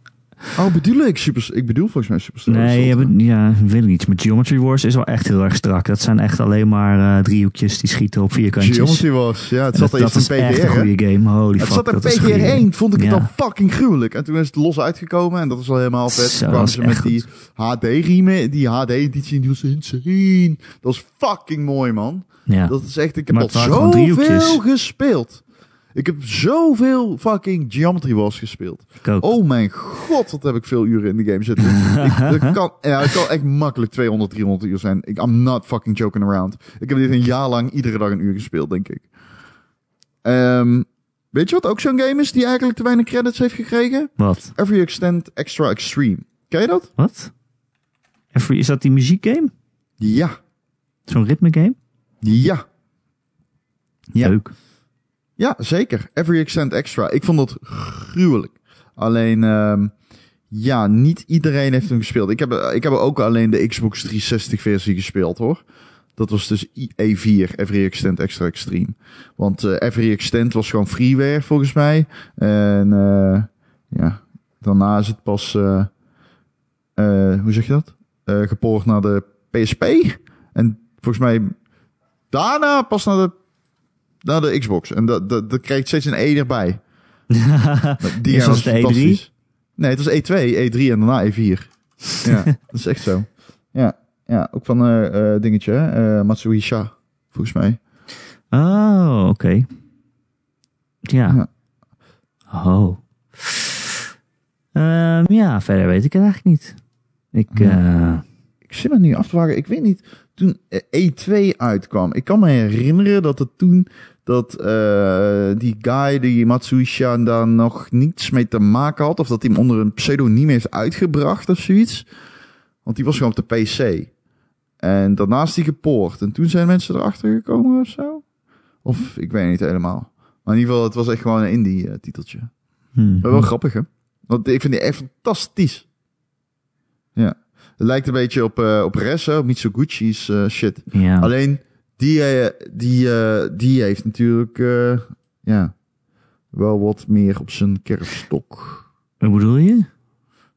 Oh, bedoel ik? Super, ik bedoel volgens mij Superstar. Nee, je hebt- ja, weet ik niet. Maar Geometry Wars is wel echt heel erg strak. Dat zijn echt alleen maar eh, driehoekjes die schieten op vierkantjes. Geometry Wars. Ja, het En zat dat, eerst dat is echt PGR. een goede game. Holy Het fuck, zat is een game. 1, vond ik het al fucking gruwelijk. En toen is het los uitgekomen en dat was al helemaal vet. Toen kwamen ze is met die HD-riemen, die HD-editie, die was insane. Dat was fucking mooi, man. Ja. Dat is echt, ik heb al zoveel gespeeld. Ik heb zoveel fucking Geometry Wars gespeeld. Oh mijn god, wat heb ik veel uren in de game zitten. ik, dat kan, ja, het kan echt makkelijk 200, 300 uur zijn. Ik, I'm not fucking joking around. Ik heb dit een jaar lang iedere dag een uur gespeeld, denk ik. Ehm, weet je wat ook zo'n game is die eigenlijk te weinig credits heeft gekregen? Wat? Every Extend Extra Extreme. Ken je dat? Wat? Every, is dat die muziekgame? Ja. Zo'n ritmegame? Ja. Ja. Leuk. Ja, zeker. Every Extend Extra. Ik vond dat gruwelijk. Alleen, ehm, ja, niet iedereen heeft hem gespeeld. Ik heb, ik heb ook alleen de Xbox 360 versie gespeeld hoor. Dat was dus E4, Every Extend Extra Extreme. Want eh, Every Extend was gewoon freeware volgens mij. En eh, ja, daarna is het pas, eh, hoe zeg je dat? Gepoord naar de PSP. En volgens mij daarna pas naar de naar de Xbox. En dat, dat, dat krijgt steeds een E erbij. Die Is was de E3? fantastisch. Nee, het was E2, E3 en daarna E4. Ja, dat is echt zo. Ja, ja ook van eh eh dingetje, Matsuhisha, volgens mij. Oh, oké. Ja. Ja. Oh. Ehm, ja, verder weet ik het eigenlijk niet. Ik, eh, Ik zit me nu af te vragen, ik weet niet, toen eh, E2 uitkwam, ik kan me herinneren dat het toen, dat eh, die guy, die Matsuhisha, daar nog niets mee te maken had, of dat hij hem onder een pseudoniem heeft uitgebracht of zoiets. Want die was gewoon op de PC. En daarna is die gepoord. En toen zijn mensen erachter gekomen of zo. Of ik weet niet helemaal. Maar in ieder geval, het was echt gewoon een indie-titeltje. hmm. Maar wel grappig, hè? Want ik vind die echt fantastisch. Ja. Het lijkt een beetje op, eh op Res, hè? Op Mitsuguchi's eh, shit. ja. Alleen, die, eh, die, die heeft natuurlijk, ja, wel wat meer op zijn kerfstok. Wat bedoel je?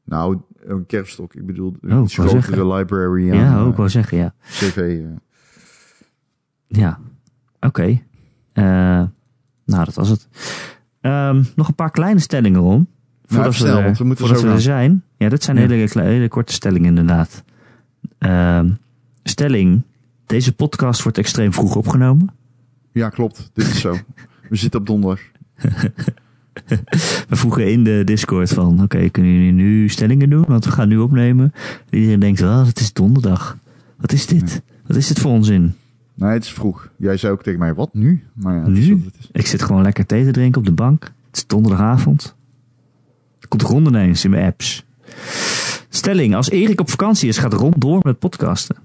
Nou, een kerfstok. Ik bedoel, Oh, een grotere library aan Ja, ook wel zeggen, ja. CV. Ja, oké. Nou, dat was het. Ehm, nog een paar kleine stellingen om. Voordat, snel, we, er- want we moeten voordat we er zijn. Ja, dit zijn Ja. hele, hele korte stellingen inderdaad. Ehm, stelling. Deze podcast wordt extreem vroeg opgenomen. Ja, klopt. Dit is zo. We zitten op donderdag. We vroegen in de Discord van... Oké, kunnen jullie nu stellingen doen? Want we gaan nu opnemen. Iedereen denkt, oh, het is donderdag. Wat is dit? Wat is dit voor onzin? Nee, het is vroeg. Jij zei ook tegen mij, wat nu? Maar ja, het Nu? is. Ik zit gewoon lekker thee te drinken op de bank. Het is donderdagavond. Komt Ron ineens in mijn apps. Stelling, als Erik op vakantie is, gaat Ron door met podcasten.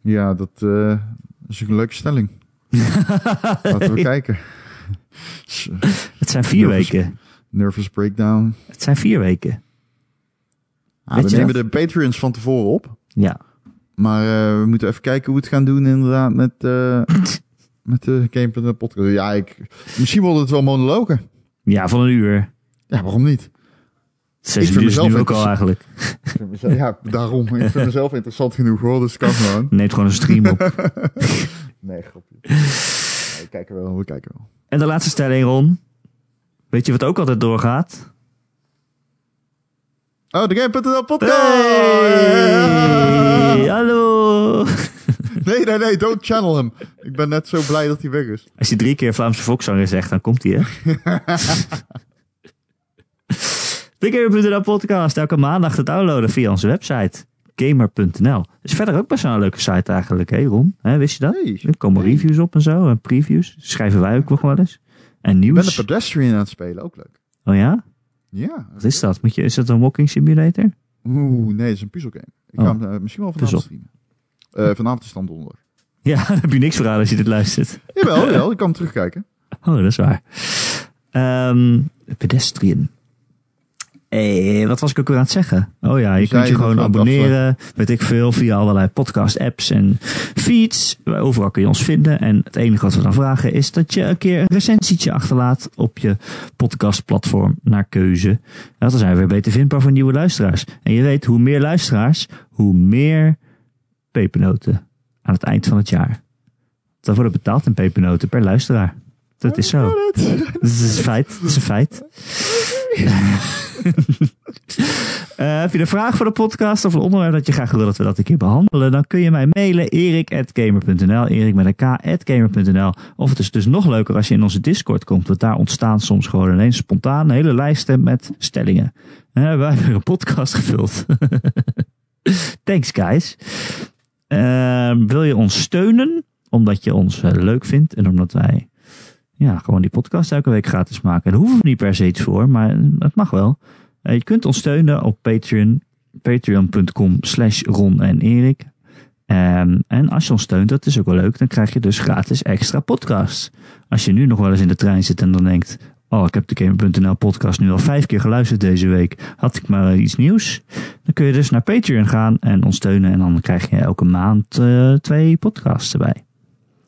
Ja, dat eh, is een leuke stelling. Laten we kijken. Het zijn vier Nervous- weken. Nervous breakdown. Het zijn vier weken. Ah, we nemen de Patreons van tevoren op. Ja. Maar eh, we moeten even kijken hoe we het gaan doen inderdaad met, eh met de Game podcast. Ja, ik, misschien worden het wel monologen. Ja, van een uur. Ja, waarom niet? Zes vind uur is mezelf nu ook al eigenlijk. Ik mezelf- ja, daarom. Ik vind mezelf interessant genoeg hoor, dus kan gewoon. Neemt gewoon een stream op. Nee, grapje. Nee, we kijken wel, we kijken wel. En de laatste stelling, Ron. Weet je wat ook altijd doorgaat? Oh, de Game.nl podcast! Hey, hallo! Nee, nee, nee, don't channel hem. Ik ben net zo blij dat hij weg is. Als je drie keer Vlaamse volkszanger zegt, dan komt hij, hè? De podcast, elke maandag te downloaden via onze website. gamer.nl. Is verder ook best wel een leuke site eigenlijk, hè Ron? Hè, wist je dat? Hey, Er komen hey. reviews op en zo, en previews. Schrijven wij ook nog wel eens. En Ik ben nieuws. de pedestrian aan het spelen, ook leuk. Oh ja? Ja. Wat is dat? Moet je, is dat een walking simulator? Oeh, nee, het is een puzzelgame. Ik Oh. ga hem eh, misschien wel vanavond streamen. Eh, vanavond is het dan donderdag. Ja, daar heb je niks voor aan als je dit luistert. Jawel, jawel, ik kan hem terugkijken. Oh, dat is waar. Ehm pedestrian. Eh, wat was ik ook weer aan het zeggen? Oh ja, je kunt je gewoon dat we abonneren, weet ik veel, via allerlei podcast apps en feeds. Overal kun je ons vinden. En het enige wat we dan vragen is dat je een keer een recensietje achterlaat op je podcastplatform naar keuze. Ja, dan zijn we weer beter vindbaar voor nieuwe luisteraars. En je weet, hoe meer luisteraars, hoe meer pepernoten aan het eind van het jaar. Dan worden betaald in pepernoten per luisteraar. Dat is zo. Dat is een feit. Dat is een feit. Eh, heb je een vraag voor de podcast of een onderwerp dat je graag wil dat we dat een keer behandelen? Dan kun je mij mailen erik.gamer.nl erik met een k.gamer.nl Of het is dus nog leuker als je in onze Discord komt. Want daar ontstaan soms gewoon ineens spontaan hele lijsten met stellingen. Eh, wij hebben een podcast gevuld. Thanks guys. Eh, wil je ons steunen? Omdat je ons leuk vindt en omdat wij ja, gewoon die podcast elke week gratis maken. Daar hoeven we niet per se iets voor, maar het mag wel. Eh, je kunt ons steunen op Patreon. Patreon.com slash Ron en Erik. Ehm, en als je ons steunt, dat is ook wel leuk, dan krijg je dus gratis extra podcasts. Als je nu nog wel eens in de trein zit en dan denkt... Oh, ik heb de Gamer.nl podcast nu al vijf keer geluisterd deze week. Had ik maar iets nieuws? Dan kun je dus naar Patreon gaan en ons steunen. En dan krijg je elke maand eh, twee podcasts erbij.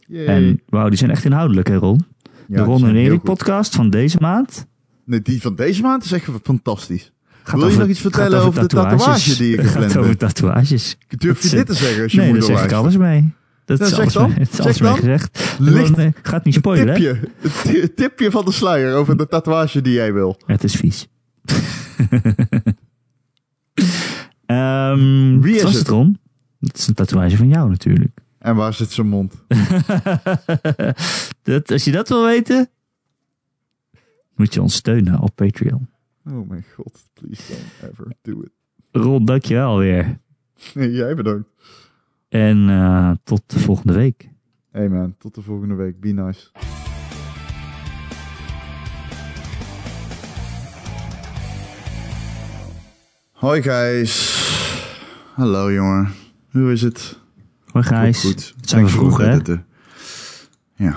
Yay. En wauw, die zijn echt inhoudelijk hè Ron? Ja, de Ron en Erik podcast van deze maand. Nee, die van deze maand is echt fantastisch. Gaat Wil je over- nog iets vertellen over de tatoeage die je gepland Gaat over tatoeages. Durf je dit te zeggen als je nee, daar moeder zeg ik alles mee. Dat Nou, is alles, dan. mee, is alles mee gezegd. Licht. Nee, gaat niet spoilen, hè? tipje, het tipje van de sluier over de tatoeage die jij wil. Het is vies. Wie is het? Ron? Het is een tatoeage van jou natuurlijk. En waar zit zijn mond? dat, als je dat wil weten, moet je ons steunen op Patreon. Oh mijn god, please don't ever do it. Ron, dankjewel weer. Nee, jij bedankt. En eh, tot de volgende week. Hey man, tot de volgende week. Be nice. Hoi guys. Hallo jongen. Hoe is het? Gijs. Goed. goed. Het zijn we vroeg, hè? Ja.